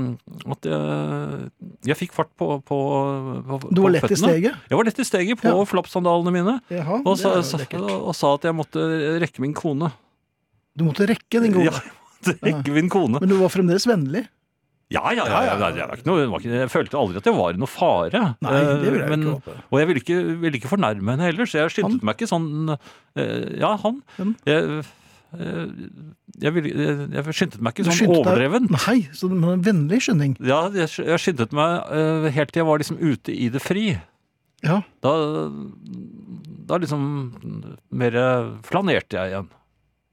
at jeg, jeg fikk fart på, på, på Du var lett i steget? Jeg var lett i steget på Ja. flappsandalene mine. Jaha, Og sa, sa, og sa at jeg måtte rekke min kone. Du måtte rekke din kone? Ja, jeg måtte rekke min kone. Men du var fremdeles vennlig? Ja, ja, ja. ja, ja, det var ikke noe, det var ikke, jeg følte aldri at det var noe fare. Nei, det vil jeg Eh, men, ikke håpe. Og jeg ville ikke, ville ikke fornærme henne heller, så jeg skyndte meg ikke sånn eh, Ja, han. Jeg, jeg, vil, jeg, skyndte meg ikke sånn skyndte deg- overdreven. Nei, så det var en vennlig skynding. Ja, jeg, jeg skyndte meg eh, helt til jeg var liksom ute i det fri. Ja. Da, da liksom mer flanerte jeg igjen.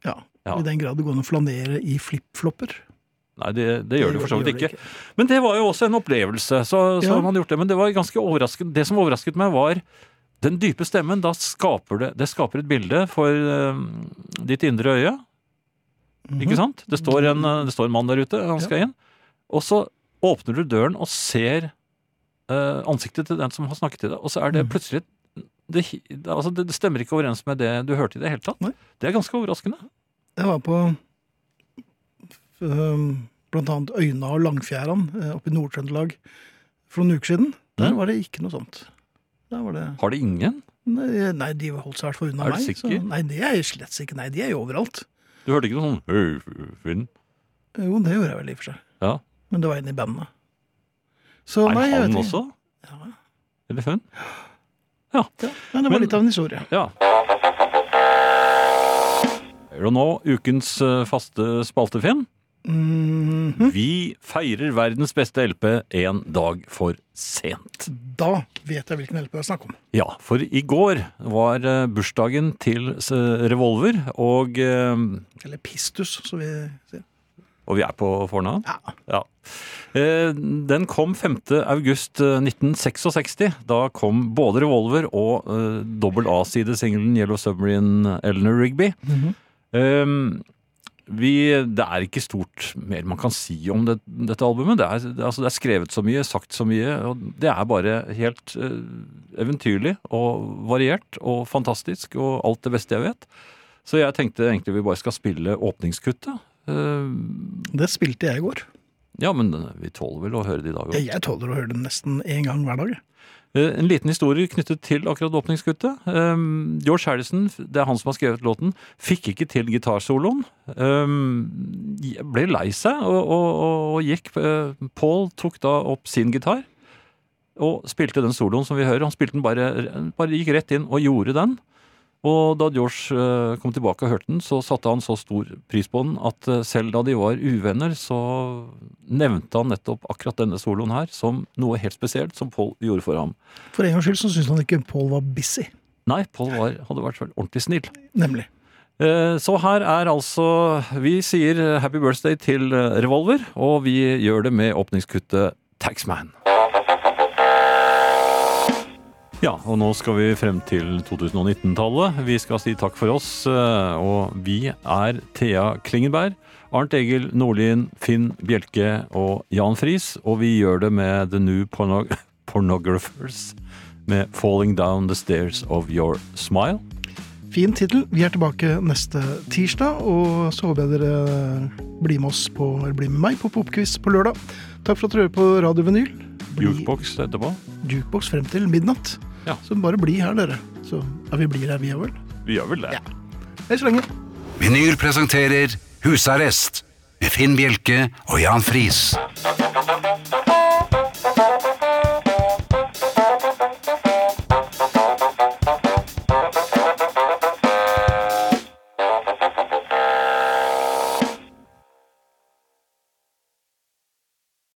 ja. Ja. I den grad det går an å flanere i flipflopper. Nei, det, det gjør det for så vidt ikke. ikke. Men det var jo også en opplevelse, så, så Ja. man gjort det. Men det var ganske overraskende. Det som overrasket meg, var den dype stemmen. Da skaper det, det skaper et bilde for uh, ditt indre øye. Mhm. Ikke sant? Det står, en, eh, det står en mann der ute, han Ja. skal inn. Og så åpner du døren og ser uh, ansiktet til den som har snakket til deg, og så er det Mhm. plutselig det, altså det, stemmer ikke overens med det du hørte i det hele tatt. Nei. Det er ganske overraskende. Jeg var på øhm, blant annet Øyna og Langfjæran oppe i Nord-Trøndelag for noen uker siden. Der Mm. var det ikke noe sånt. Det Har det ingen? Nei, nei de holdt seg i hvert fall unna Er du meg. sikker? Så, nei, det er jeg slett ikke. Nei, de er jo overalt. Du hørte ikke noe sånn «Hei, Finn? Jo, det gjorde jeg vel i og for seg. Ja. Men det var inne i bandene. Så Er nei, han også? Ja. Eller hun? Ja, men det var Men- litt av en historie. Ja. Og nå ukens eh, faste spalte, Finn. Mhm. Vi feirer verdens beste LP en dag for sent. Da vet jeg hvilken LP det er snakk om. Ja, for i går var eh, bursdagen til Revolver, og, eh, Eller Pistus, som vi sier. og vi er på fornavn. Ja. Ja. Eh, Den kom 5. august eh, 1966. Da kom både Revolver og dobbel A-sidesingelen Yellow Submarine Eleanor Rigby. Mhm. Eh, vi, det er ikke stort mer man kan si om det, dette albumet. Det er, det, altså det er skrevet så mye, sagt så mye. og Det er bare helt eh, eventyrlig og variert og fantastisk og alt det beste jeg vet. Så jeg tenkte egentlig vi bare skal spille åpningskuttet. Eh, Det spilte jeg i går. Ja, men vi tåler vel å høre det i dag òg. Jeg tåler å høre det nesten én gang hver dag. Eh, En liten historie knyttet til akkurat åpningskuttet. Um, George Harrison, det er han som har skrevet låten, fikk ikke til gitarsoloen. Um, ble lei seg og, og, og, og gikk. Uh, Paul tok da opp sin gitar og spilte den soloen som vi hører. Han spilte den bare, bare gikk rett inn og gjorde den. Og da George eh, kom tilbake og hørte den, så satte han så stor pris på den at eh, selv da de var uvenner, så nevnte han nettopp akkurat denne soloen her som noe helt spesielt som Paul gjorde for ham. For en gangs skyld så syntes han ikke Paul var busy. Nei, Paul var, hadde vært ordentlig snill. Nemlig. Eh, Så her er altså Vi sier happy birthday til Revolver, og vi gjør det med åpningskuttet Taxman. Ja, og nå skal vi frem til 2019-tallet. Vi skal si takk for oss, eh, og vi er Thea Klingenberg, Arnt Egil Nordlien, Finn Bjelke og Jan Friis, og vi gjør det med The New Porno Pornographers med Falling Down the Stairs of Your Smile. Fin tittel. Vi er tilbake neste tirsdag, og så håper jeg dere blir med oss på, eller blir med meg på Popquiz på lørdag. Takk for at dere hører på Radio Vinyl. Bli- Jukebox etterpå. Jukebox frem til midnatt. Ja. Så bare bli her, dere. Så ja, vi blir her, vi òg, vel. Vi gjør vel det. Hei så lenge. Vinyl presenterer Husarrest med Finn Bjelke og Jan Friis.